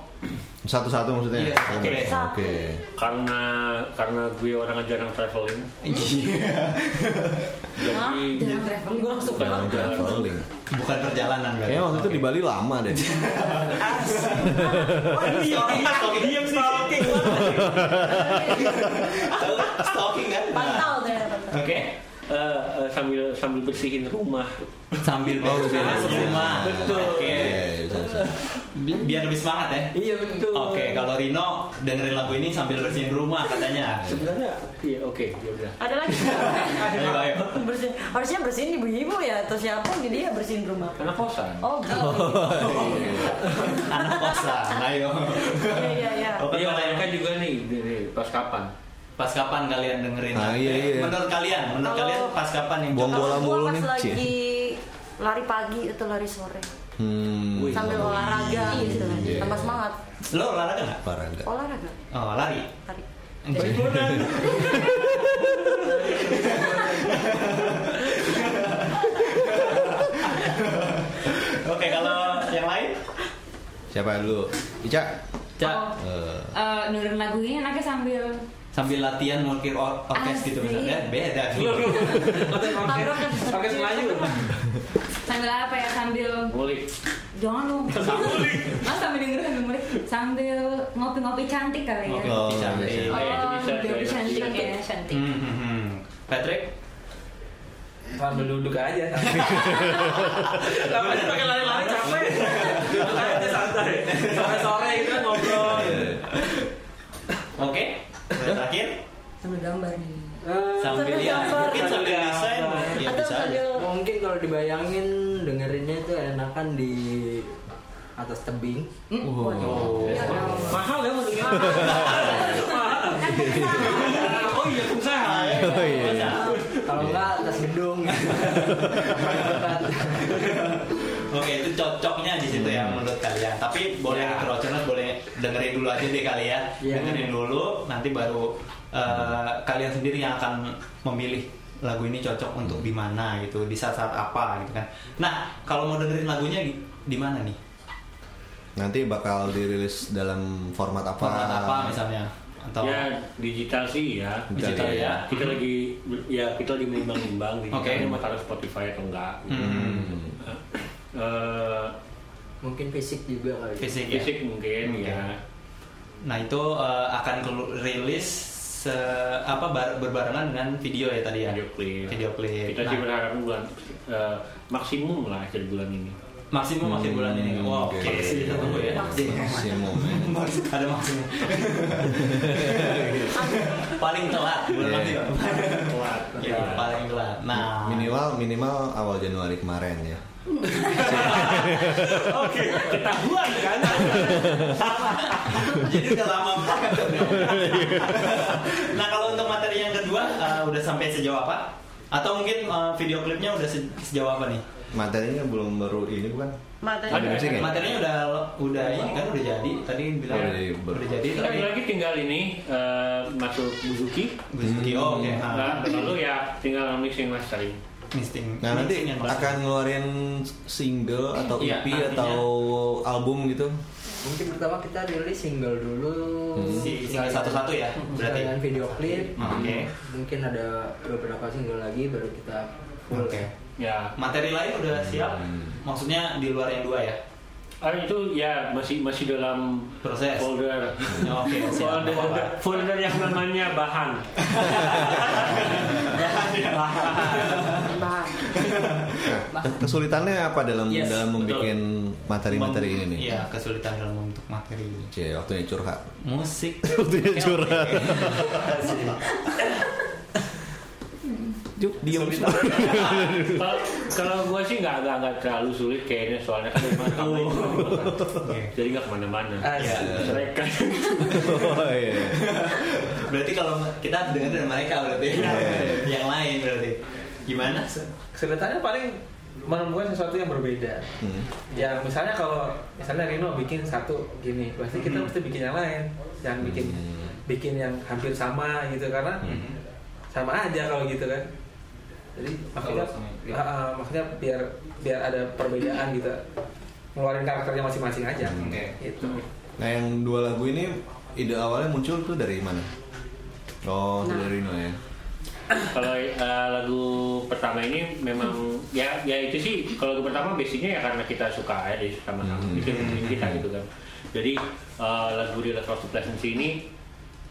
Satu-satu maksudnya. Iya, oke. Oke. karena karena gue orang jarang traveling Hah? jadi Jarang traveling gue langsung Jarang. Traveling. bukan perjalanan kan? Kayaknya waktu itu di Bali lama deh. Diam stalking. Stalking kan? pantau deh. Oke. Eh, eh, sambil sambil bersihin rumah Sambil Oh, betul. rumah. Betul. Oke. Iya, bisa. Bi- Biar lebih semangat ya. iya betul Oke, kalau Rino dengerin lagu ini sambil bersihin rumah katanya. sebenarnya iya oke ya udah ada lagi Ayo, ayo. bersihin harusnya bersihin ibu-ibu ya atau siapa jadi dia bersihin rumah karena kosan oh gitu Anak kosan, ayo. iya iya iya Oke, iya kalau yang- mereka juga nih, pas kapan Pas kapan kalian dengerin? Ah, iya, iya. Menurut kalian, menurut Kalau- kalian pas kapan yang Buang bola mulu nih, pas Cie. lagi lari pagi atau lari sore Hmm. sambil olahraga gitu Iya. tambah semangat Lo olahraga nggak? Olahraga. olahraga Oh, lari. lari Oke, kalau yang lain? Siapa dulu? Ica. Cak, Oh. Eh, Eh, dengerin lagu ini anaknya sambil sambil latihan mungkin or orkes gitu misalnya. Beda. Oke, Melayu. sambil apa ya sambil ngulik jangan lu Mas sambil dengerin sambil ngulik sambil ngopi-ngopi cantik kali ya Oh, Bisa. bisa. oh itu bisa, ngopi cantik ya cantik Hmm, hmm, hmm. Patrick? Sambil duduk aja. <laughs> Ngapain pakai lari-lari capek. Duduk aja santai. Sore-sore gitu kan ngobrol. Oke. Yang Terakhir? sambil gambar nih Sambil Sambil ya, mungkin sambil desain. Ya atau bisa sambil Mungkin kalau dibayangin dengerinnya itu enakan di atas tebing. Waduh. Iya, dong. Mahal ya dengerin. Kan. Oh iya pengusaha ya. Oh, iya, iya. Kalau enggak atas gedung. <laughs> Oke, itu cocoknya di situ ya menurut kalian. Tapi boleh Ya. keroconers boleh dengerin dulu aja deh kali ya. Iya. Dengerin dulu, nanti baru eh, kalian sendiri yang akan memilih lagu ini cocok untuk di mana gitu, di saat-saat apa gitu kan. Nah, kalau mau dengerin lagunya di, mana nih? Nanti bakal dirilis dalam format apa? Format apa misalnya? Atau Ya digital sih ya. Digital ya. Kita lagi ya kita lagi menimbang-nimbang Oke. digitalnya mau taruh Spotify atau enggak. gitu. Hmm. Eh, Mungkin fisik juga kali. fisik ya? fisik mungkin Oke. ya. Nah itu eh, akan kelu- rilis se- apa bar- berbarengan dengan video ya tadi ya? Video klip. Video klip. Kita sih Nah, berharap bulan eh, maksimum lah akhir bulan ini. maksimum akhir bulan ini. Hmm, Wow, oke. oke. Kita tunggu ya. Maksimum ya. <laughs> Ada maksimum. <laughs> paling telat bulan Iya. nanti. Telat. Ya, paling telat. Nah, Minimal minimal awal Januari kemarin ya. Oke, ketahuan kan? <laughs> jadi udah lama banget. nah, kalau untuk materi yang kedua eh, udah sampai sejauh apa? Atau mungkin eh, video klipnya udah se- sejauh apa nih? Materinya belum baru ini bukan? Materi Ada musik ya? Materinya udah udah ini kan udah jadi. Tadi bilang Udah udah, jadi, tapi lagi tinggal ini eh, masuk Buzuki. Buzuki, oh, oke. Nah, lalu ya tinggal mixing mastering. Mixing. Nah nanti and akan ngeluarin single atau Iya, EP nantinya. atau album gitu? Mungkin pertama kita rilis single dulu. Si single satu-satu ya, berarti. Dengan video klip. Oke. Mungkin ada beberapa single lagi baru kita full. Oke. Ya, Materi lain udah siap? Maksudnya di luar yang dua ya? Ah, itu ya masih masih dalam Proses. folder. <laughs> Oke, siap. folder, folder yang namanya bahan. <laughs> bahan. Nah, kesulitannya apa dalam Yes, dalam membuat materi-materi ini nih? Iya, kesulitan dalam membentuk materi ini. Cie, waktunya curhat. Musik. <laughs> Waktunya curhat. Juk, diam. Kalau <laughs> kalau gua sih nggak nggak nggak terlalu sulit kayaknya soalnya kan cuma di kosan. jadi nggak ke mana-mana. Iya. Mereka Oh iya. Berarti kalau kita dengar dari mereka berarti. Iya. yang lain berarti. Gimana? Kesulitannya paling menemukan sesuatu yang berbeda. Hmm. Ya misalnya kalau misalnya Rino bikin satu gini, pasti kita mesti bikin yang lain, yang bikin Hmm. bikin yang hampir sama gitu karena sama aja kalau gitu kan. Jadi ah, ah, makanya biar biar ada perbedaan gitu, ngeluarin karakternya masing-masing aja. Oke. Gitu. Nah yang dua lagu ini ide awalnya muncul tuh dari mana? Oh, Nah. dari Rino ya. Kalau eh, lagu pertama ini memang ya ya itu sih kalau lagu pertama basicnya ya karena kita suka aja sama-sama Hmm. itu kita gitu kan jadi eh, lagu Real Love to Pleasance ini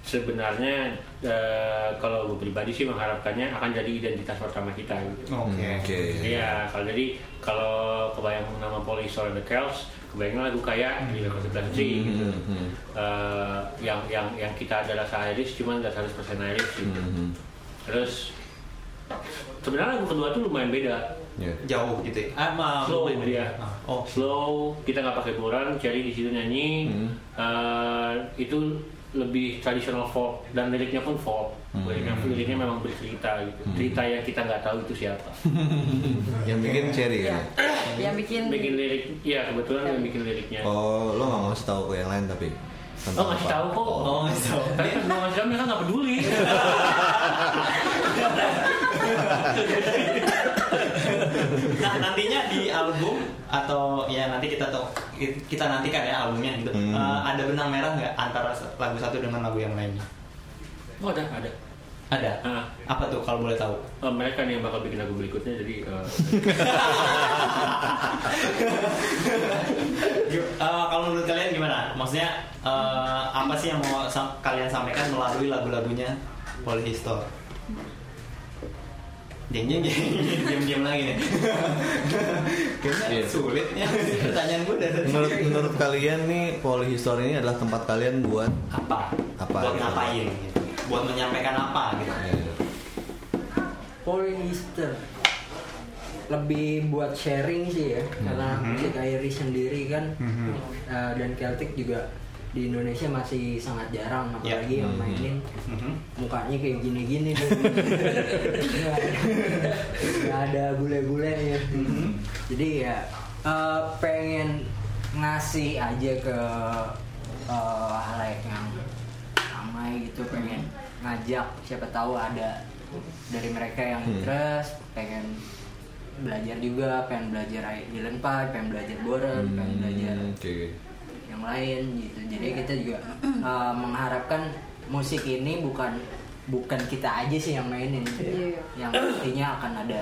sebenarnya eh, kalau gue pribadi sih mengharapkannya akan jadi identitas pertama kita gitu. Oke. Oke. Iya, kalau jadi kalau kebayang nama Polisol and the Kells, kebayang lagu kayak di Real Love to Pleasance gitu. Hmm, hmm, Eh, yang yang yang kita adalah Irish cuman nggak 100% Irish gitu. hmm. Terus sebenarnya lagu kedua tuh lumayan beda. Ya. Jauh gitu ya. Ah, ma- Slow dia. Ah, Oh, Slow, kita nggak pakai buran, Cherry di situ nyanyi. Hmm. Eh, itu lebih tradisional folk dan liriknya pun folk. Hmm. Liriknya, liriknya memang bercerita gitu. Cerita yang kita nggak tahu itu siapa. <laughs> Yang bikin Cherry Ya. kan? Yang bikin bikin lirik, iya kebetulan yang bikin liriknya. Oh, lo nggak mau tahu yang lain tapi. Tentang ngasih tahu kok. Oh, ngasih tahu. Tapi <laughs> kan mau ngasih tahu mereka nggak peduli. Nah nantinya di album atau ya nanti kita tahu kita nantikan ya albumnya gitu. Hmm. Eh, ada benang merah nggak antara lagu satu dengan lagu yang lainnya? Oh ada, ada. Ada. Ah, Apa tuh kalau boleh tahu? eh, mereka nih yang bakal bikin lagu berikutnya jadi eh, <laughs> Eh, kalau menurut kalian gimana? Maksudnya eh, apa sih yang mau sam- kalian sampaikan melalui lagu-lagunya Polyhistor? Jeng jeng jeng diam diam lagi nih. <laughs> Kayaknya Iya. sulit ya pertanyaan gue dari. Menurut menurut kalian nih Polyhistory ini adalah tempat kalian buat apa? Apa? Buat ngapain? Gitu. Buat menyampaikan apa gitu? Polyester lebih buat sharing sih ya karena musik Irish sendiri kan uh, dan Celtic juga di Indonesia masih sangat jarang Ya. apalagi yang Hmm. mainin Mhm. mukanya kayak gini-gini. <laughs> Nggak ada- bule-bule ya jadi ya eh, pengen ngasih aja ke eh, halayak yang ramai gitu pengen ngajak siapa tahu ada dari mereka yang Hmm. interest pengen belajar juga pengen belajar Dylan Park pengen belajar Boren pengen belajar Hmm, Oke. yang lain gitu jadi kita juga uh, mengharapkan musik ini bukan bukan kita aja sih yang mainin Iya. yang nantinya akan ada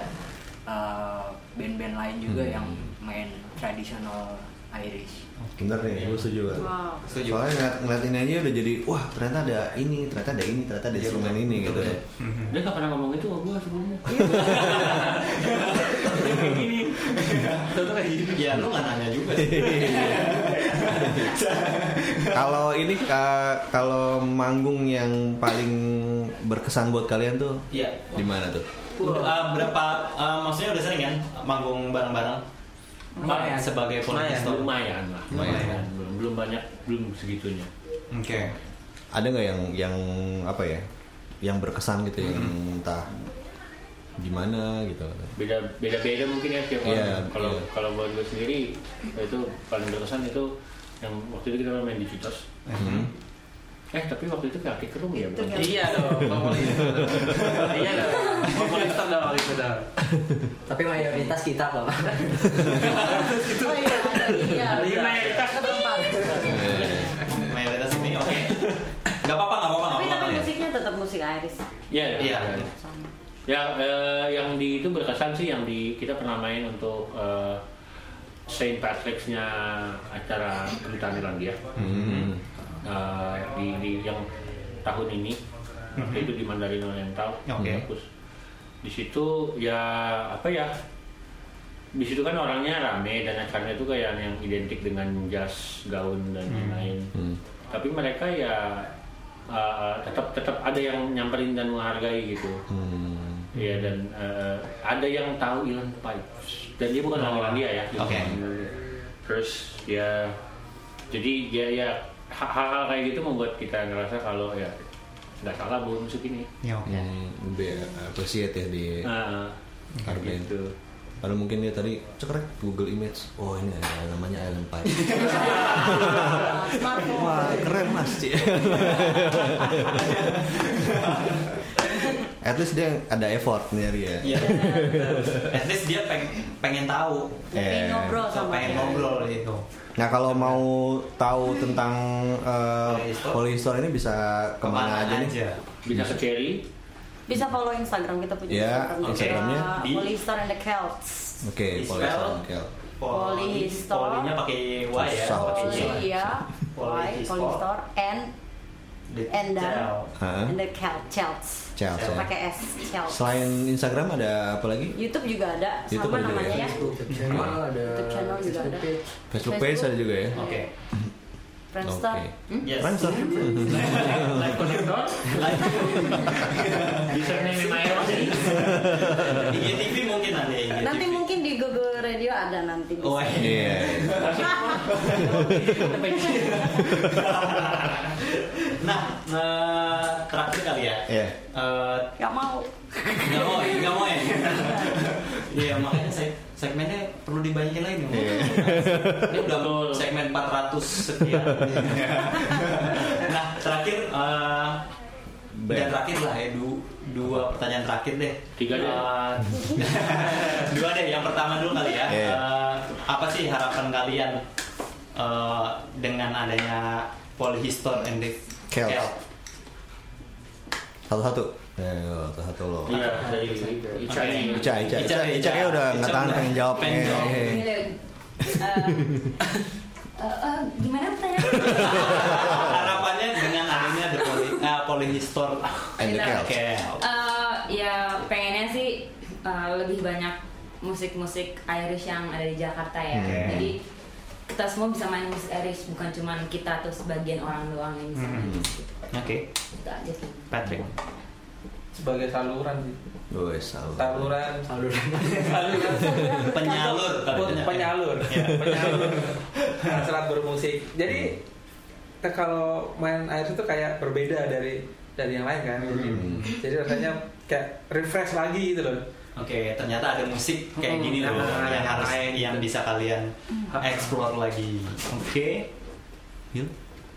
uh, band-band lain juga Hmm. yang main tradisional Irish Bener nih, gue setuju kan. Wow. Setuju. Soalnya ngeliat, ngeliat ini aja udah jadi, wah ternyata ada ini, ternyata ada ini, ternyata ada instrumen ini gitu. Dia nggak pernah ngomong itu sama gue sebelumnya. Tentu kayak gini. Ya lu nggak nanya juga. <laughs> Kalau ini ka- kalau manggung yang paling berkesan buat kalian tuh Iya. di mana tuh? Uh, berapa? uh, maksudnya udah sering kan manggung bareng-bareng? Lumayan. Sebagai Lumayan, politistor. Lumayan lah. Lumayan. Belum belum banyak belum segitunya. Oke. Ada nggak yang yang apa ya? Yang berkesan gitu yang entah gimana gitu. Beda beda beda mungkin ya tiap Iya, orang. Kalau iya. kalau buat gue sendiri itu paling berkesan itu yang waktu itu kita main di Citos. Hmm. Eh tapi waktu itu kaki kerung ya bukan? Iya dong. Iya dong, populistar dong itu dong. tapi mayoritas kita kok <laughs> Oh iya, ada iya. Mayoritas Keempat. Mayoritas ini oke. Gak apa-apa, gak apa-apa, Tapi apa-apa. tapi ya. musiknya tetap musik Iris. Iya. Iya. Sama. Ya, eh, yang di itu berkesan sih yang di kita pernah main untuk eh, Saint Patrick's-nya acara kedutaan Irlandia. Hmm. Eh, di, di yang tahun ini waktu itu di Mandarin Oriental Oke. kampus. Di situ ya apa ya? Di situ kan orangnya rame dan acaranya itu kayak yang identik dengan jas, gaun dan lain-lain. Hmm. Tapi mereka ya eh, tetap tetap ada yang nyamperin dan menghargai gitu. Hmm. Iya dan eh, ada yang tahu Ilan Pipes dan dia bukan orang Irlandia ya. dia Oke. bukan- Terus ya jadi ya ya hal-hal kayak gitu membuat kita ngerasa kalau ya nggak salah buat musik ini. Ya, oke. Hmm, lebih appreciate ya di Hargain. gitu. Kalau mungkin dia tadi cekrek Google Image, oh ini ada namanya Island Pie. <laughs> Wah keren mas Ci. <laughs> <laughs> At least dia ada effort nyari ya. Iya. <laughs> At least dia pengen, pengen tahu. Pengen Eh. ngobrol sama pengen dia. ngobrol itu. Nah kalau mau tahu tentang uh, Polyhistor. Polyhistor ini bisa ke mana, aja, nih? Bisa ke Cherry. Bisa follow Instagram kita punya Ya, Instagram. Instagramnya di- Polystar and the Celts. Oke, Di Polyhistor. spell. Oke. Polyhistor. Polinya pakai Y ya. Susah. pakai Y. Poly ya, Polyhistor. And The- Cel. Hah? and the Celt, Celts. Celts, ya. Pakai S, Celts. Selain Instagram ada apa lagi? YouTube juga ada, YouTube sama ada juga namanya ya? ya. YouTube channel ada YouTube channel juga ada. page. Facebook page ada juga ya. Oke. Friendster. Oke. Hmm? Yes. Friendster. <laughs> Live connector. Bisa nih Mayo sih. IGTV mungkin ada IGTV. Nanti mungkin di Google Radio ada nanti. bisa. Oh, iya. Iya. nah, eh, terakhir kali ya. Iya. Eh, Gak mau. nggak mau, ya, nggak mau ya. Iya, makanya seg- segmennya perlu dibanyakin lagi nih. Iya. Ini udah segmen 400 sekian. <laughs> nah, terakhir eh, Band. dan terakhir lah ya du- dua pertanyaan terakhir deh. Tiga deh. Eh, <laughs> dua deh. Yang pertama dulu kali ya. Iya. Eh, apa sih harapan kalian eh, dengan adanya Polyhistor and. Celt? Satu-satu. Eh, satu-satu lo. Iya dari Ica. Ica, Ica, Ica, Ica, kayak udah nggak tahan pengen jawab. pengen Eh, jawab. eh. Gimana pertanyaan? <laughs> Harapannya dengan adanya the poly, uh, Polyhistor And the. Eh, ya pengennya sih eh, lebih banyak musik-musik Irish yang ada di Jakarta ya. Hmm. Jadi kita semua bisa main musik Irish bukan cuma kita atau sebagian orang doang yang bisa main Hmm. musik. Oke, Itu aja sih. Patrick. sebagai saluran sih. Gue salah. Saluran, Saluran. saluran. <laughs> Penyalur Pun- penyalur. penyalur, Iya. <laughs> penyalur hasrat bermusik. Jadi kita kalau main air itu kayak berbeda dari dari yang lain kan jadi Hmm. jadi rasanya kayak refresh lagi gitu loh Oke, ternyata ada musik kayak Hmm, gini loh nah, yang harus yang gitu. bisa kalian explore lagi. Oke. Yuk.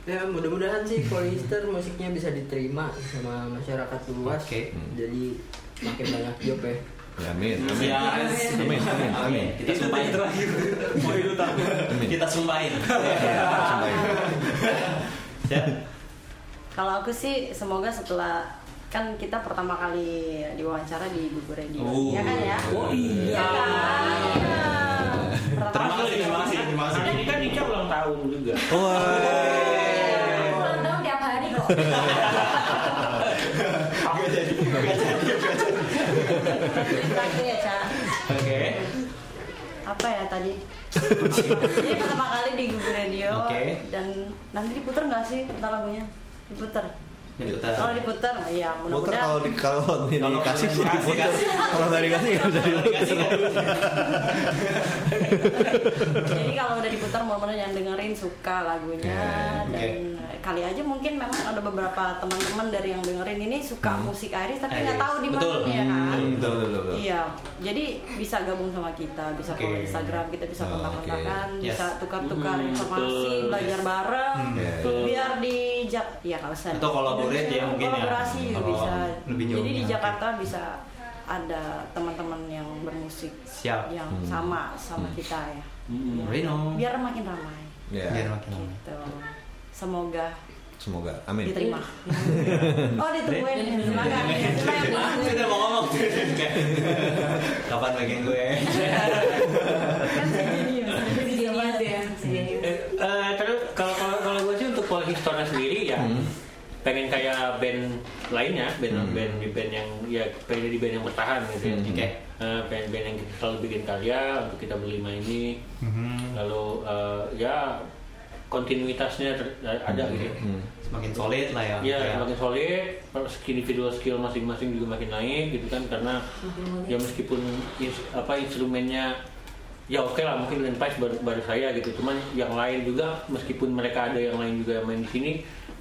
Ya mudah-mudahan sih polyester musiknya bisa diterima sama masyarakat luas. Oke. Jadi makin banyak job ya. Ya, amin, amin. Ya, Amin, amin, amin. Kita sumpahin terakhir. Utama. Kita sumpahin. Ya, sumpahin. Ya. Kalau aku sih semoga setelah kan kita pertama kali diwawancara di Buku Radio, Oh. ya kan ya? Oh, iya. kan? Terima kasih, terima kasih, terima kasih. Ini kan Ica ulang tahun juga. Wah. Gak jadi, gak jadi, gak jadi. Ya, Ca. Oke. Apa ya tadi? <laughs> Ini pertama kali di Google Radio Oke. dan nanti diputer nggak sih ntar lagunya? Diputer. Diputer. Kalau diputer, iya Muter mudah-mudahan. kalau di kalau ini Kalau dikasih sih kasih. Kalau nggak dikasih nggak bisa Kalau Jadi kalau udah diputar mudah-mudahan yang dengerin suka lagunya Oke, dan kali aja mungkin memang ada beberapa teman-teman dari yang dengerin ini suka musik Iris tapi nggak tahu di mana ya kan. Hmm, betul, betul, betul. Iya, jadi bisa gabung sama kita, bisa Oke. follow Instagram, kita bisa Oh, kontak-kontakan, bisa Yes. tukar-tukar Hmm, informasi, betul. belajar bareng, Iya. biar di Jak, ya kalau saya Atau collaborate ya mungkin ya. kolaborasi juga Kalau bisa. lebih jauh. Jadi di Oke. Jakarta bisa ada teman-teman yang bermusik Siap. yang Hmm. sama sama kita ya. Hmm. Rino. Biar makin ramai. Ya, Biar makin lama. Gitu. Semoga semoga. Amin. diterima. oh ditungguin. Terima kasih. Terima Ah, kasih. sudah mau ngomong. Kapan bagian gue? Kan. Jadi ya. Eh, terus kalau kalau kalau gue sih untuk Polyhistornya sendiri ya Hmm. Pengen kayak band lainnya, band Hmm. band di band yang ya pengen di band yang bertahan gitu ya. Hmm. Oke. Eh, pengen band yang kita selalu bikin karya untuk kita berlima ini. Lalu eh, ya kontinuitasnya ter- ada gitu. ya. Hmm. Semakin solid lah ya. Ya, Kayak- semakin solid, skill individual skill masing-masing juga makin naik gitu kan karena ya meskipun ins- apa instrumennya ya oke lah mungkin Lenpais baru, baru saya gitu cuman yang lain juga meskipun mereka ada yang lain juga yang main di sini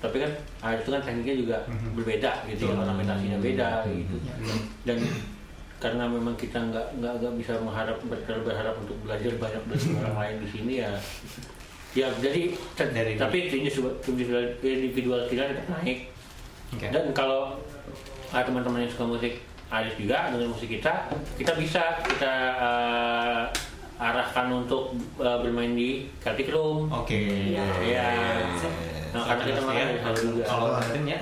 tapi kan ah, itu kan tekniknya juga berbeda gitu ya ornamentasinya beda gitu. Dan karena memang kita nggak nggak nggak bisa mengharap terlalu berharap untuk belajar banyak dari orang lain di sini ya. Ya jadi Dari- tapi individual individual, individual kita tetap naik. Oke. dan kalau ada teman-teman yang suka musik Aris juga dengan musik kita kita bisa kita eh, arahkan untuk eh, bermain di Celtic Room Oke. Iya. ya nah, karena kita makan dari sana juga Kalau Martin ya.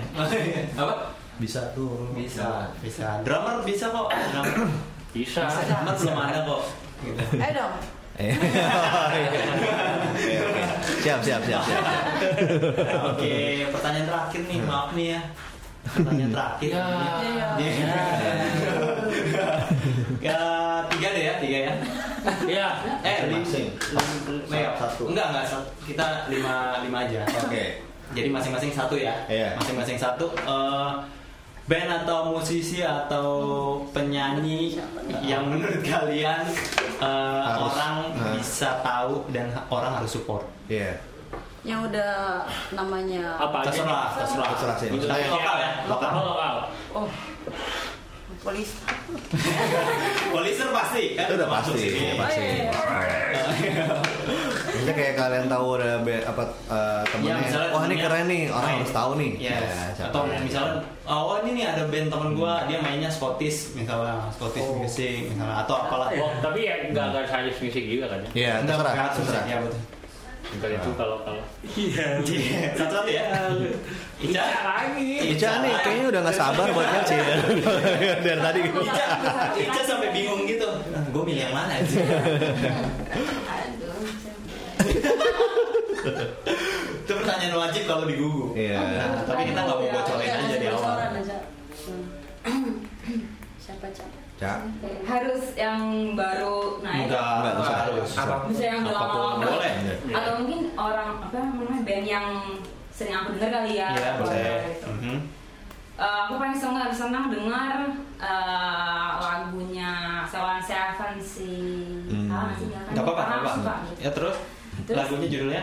Apa? Bisa tuh. Bisa, bisa. Drummer bisa kok. Drummer. bisa Drummer belum ada kok. Gitu. Dong. Eh. Oke. Siap, siap, siap, siap. Nah, Oke, pertanyaan terakhir nih, maaf nih ya. Pertanyaan terakhir. Ya. Iya. Ya, tiga deh ya, tiga ya. Ya Eh, lim- Masing. lim- lim- Satu. Enggak, enggak. Kita lima, lima aja. Oke. Jadi masing-masing satu ya. Iya. Masing-masing satu. Eh, band atau musisi atau penyanyi yang menurut kalian eh, Harus. orang Nah. bisa tahu dan orang harus support. Iya. Yang udah namanya apa aja Terserah, terserah. Terserah sih. Ya, lokal. lokal lokal oh polis Poliser pasti kan Itu udah pasti, udah pasti. Maksudnya kayak kalian tahu ada be- apa eh, temennya, Ya, misalnya wah ini temennya keren nih, orang main. harus tahu nih. Yes. Ya, siapa Atau ya. misalnya, oh ini nih ada band temen gua, dia mainnya Scottish misalnya, Scottish Oh. music misalnya, atau apalah. oh tapi ya nggak nggak harus musik juga kan ya Iya, Enggak, terserah, terserah. Ya betul. Bukan itu kalau kalau Iya. Satu-satu ya. Ica lagi Ica nih kayaknya udah gak sabar buat nyanyi dari, <laughs> dari tadi. Ica, Ica sampai bingung gitu. Gue milih yang mana sih? Itu pertanyaan wajib kalau di Google. Iya. Nah, tapi kita nggak mau bocorin aja di awal. siapa cak Cak. Harus yang baru naik. Enggak, Enggak, enggak harus. Apa? Bisa yang udah Apa pun lama boleh. Atau mungkin orang apa namanya band yang sering aku dengar kali ya. Iya, boleh. Gitu. Mhm. Eh, aku paling senang senang dengar eh, lagunya Sewan Seven si Hmm. nggak sih? Ya kan? Apa-apa, aku apa-apa. Ya terus, Terus? lagunya judulnya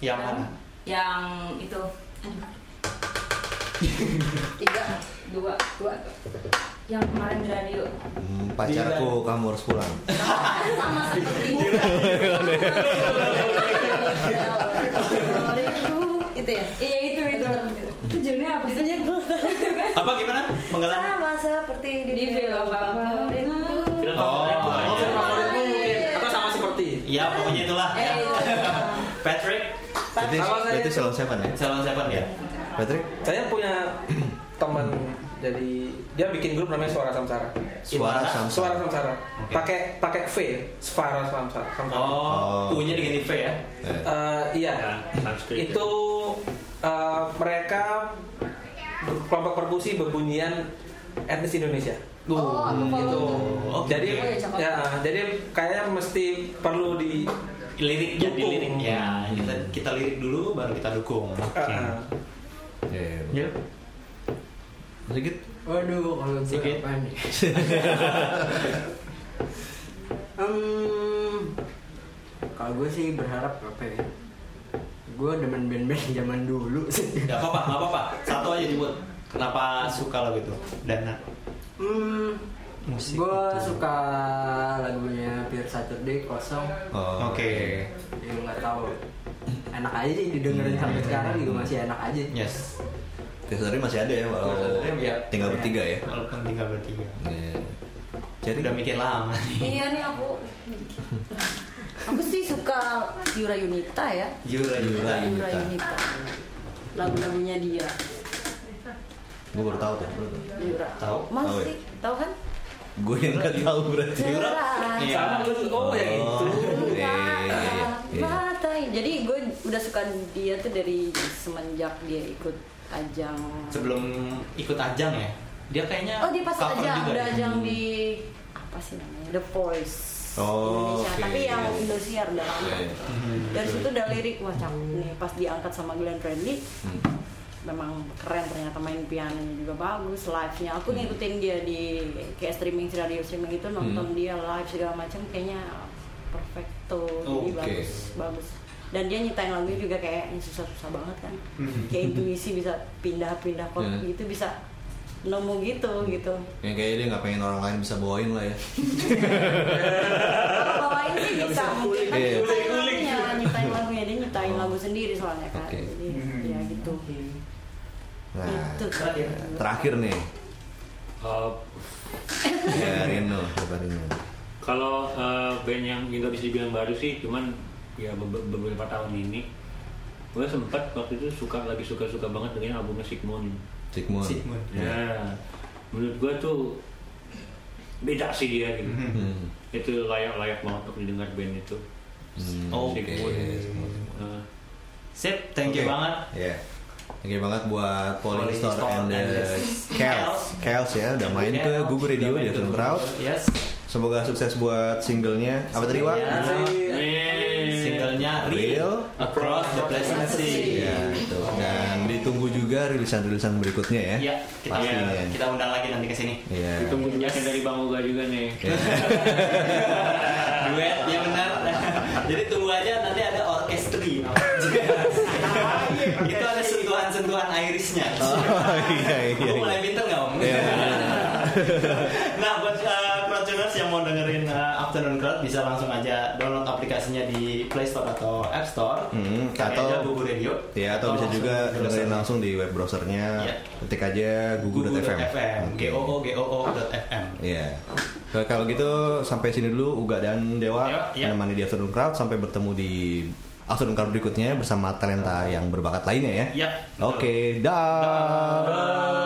yang mana? yang itu aduh Tiga. dua dua yang kemarin di radio Hmm, pacarku kamu harus pulang. <laughs> sama seperti Itu ya. iya itu itu itu judulnya apa sih Apa gimana? Mengelan? Sama seperti di Di film apa? Film Oh, gua. oh, Film favorit lu mungkin atau sama seperti Iya, pokoknya itulah. Eh, itu. Patrick, Berarti, berarti Salon Seven ya? Salon Seven ya. Patrick? saya punya teman jadi dia bikin grup namanya Suara Samsara. Suara? Samsara. Suara Samsara. Pakai pakai V, Suara Samsara. Samsara. Oh, Oh. U-nya diganti V ya. Eh, Eh, iya. Ya, Sanskrit. Itu eh, mereka kelompok perkusi bebunyian etnis Indonesia. Oh, follow Gitu. tuh. Oh, jadi Oh, ya, cakep. ya, jadi kayaknya mesti perlu di Liriknya Dukung. dilirik ya. Kita, kita lirik dulu baru kita dukung. eh, iya, iya. Ya. Sedikit? Waduh, kalau gue Sikit. apa nih? <laughs> Hmm, kalau gue sih berharap apa ya? Gue demen band-band zaman dulu sih. Gak apa-apa, gak apa-apa. Satu aja jemput. Kenapa suka lo gitu? Dana. Hmm, Musik gue itu. suka lagunya Pure Saturday kosong. Oh, Oke. Ya nggak tahu. Enak aja sih didengerin sampai sekarang juga masih enak aja. Yes. Teaser masih ada ya, walau ya. tinggal bertiga ya. Walaupun tinggal bertiga. Iya. Jadi Udah mikir lama nih. Iya nih aku. Aku sih suka Yura Yunita ya. Yura Yura Yura. Yunita. Lagu-lagunya dia. gue baru tahu tuh. baru tahu. Yura. Tahu? Tahu ya? Masih tahu kan? Gue yang nggak tahu berarti. Yura. Iya. sama lu oh ya itu. Iya, iya, iya, iya. Jadi gue udah suka dia tuh dari semenjak dia ikut ajang. Sebelum ikut ajang ya. Dia kayaknya Oh dia pas ajang, juga udah deh. ajang di apa sih namanya The Voice Oh, Indonesia. oke. Tapi yang Indosiar udah lama. Iya. Dari situ udah lirik wah cakep nih. Pas diangkat sama Glenn Fredly, Hmm. Memang keren ternyata main pianonya juga bagus live-nya. Aku ngikutin dia di kayak streaming radio streaming itu nonton dia live segala macam kayaknya perfecto jadi Oke. bagus bagus. Dan dia nyiptain lagu juga kayak yang susah-susah banget kan. Kayak intuisi bisa pindah-pindah chord Hmm. gitu bisa nemu gitu gitu. Yang kayaknya dia nggak pengen orang lain bisa bawain lah ya. kalau bawain sih bisa mungkin tapi Iya. nyiptain lagunya nyiptain lagunya dia nyiptain lagu sendiri soalnya kan Oke. jadi ya gitu Nah, Itu. terakhir nih. Eh, <laughs> Ya Rino, coba Rino. kalau eh, band yang nggak bisa dibilang baru sih, cuman ya be- beberapa tahun ini gue sempat waktu itu suka lagi suka-suka banget dengan albumnya Sigmund. Sigmund. Sigmund. Ya, menurut gue tuh beda sih dia gitu. Hmm. Itu layak-layak banget untuk didengar band itu. Hmm, Oke. Sigmund. Eh, Sip, thank you Oke. banget. Iya. Thank you banget buat Polling Polling Store Store and the and the Kels. Kels ya, udah main ke Google Radio di Google. Crowd. Yes. Semoga sukses buat singlenya. Apa tadi, Wak? Singlenya Real Across the Pleasant Sea. Ya, itu. Dan ditunggu juga rilisan-rilisan berikutnya ya. Iya, kita Pastinya. kita undang lagi nanti ke sini. Iya. Ditunggu penjelasan dari Bang Uga juga nih. Iya. <laughs> Duet, ya benar. <laughs> Jadi tunggu aja nanti ada Irishnya. <laughs> Oh, iya, iya, Gue iya. mulai pinter nggak om? Iya. <laughs> nah buat uh, crowdtuners yang mau dengerin uh, Afternoon Crowd bisa langsung aja download aplikasinya di Play Store atau App Store. Hmm, atau- aja Google Radio. Ya, atau bisa langsung juga dengerin langsung di web browsernya. Iya. Ketik aja google.fm. Google.fm. Oke. G-O-O-G-O-O.fm. Iya. Kalau- Kalau gitu sampai sini dulu Uga dan Dewa Dewa, iya. menemani di Afternoon Crowd sampai bertemu di Afternoon Crowd berikutnya bersama talenta yang berbakat lainnya ya. Iya. Oke, dah.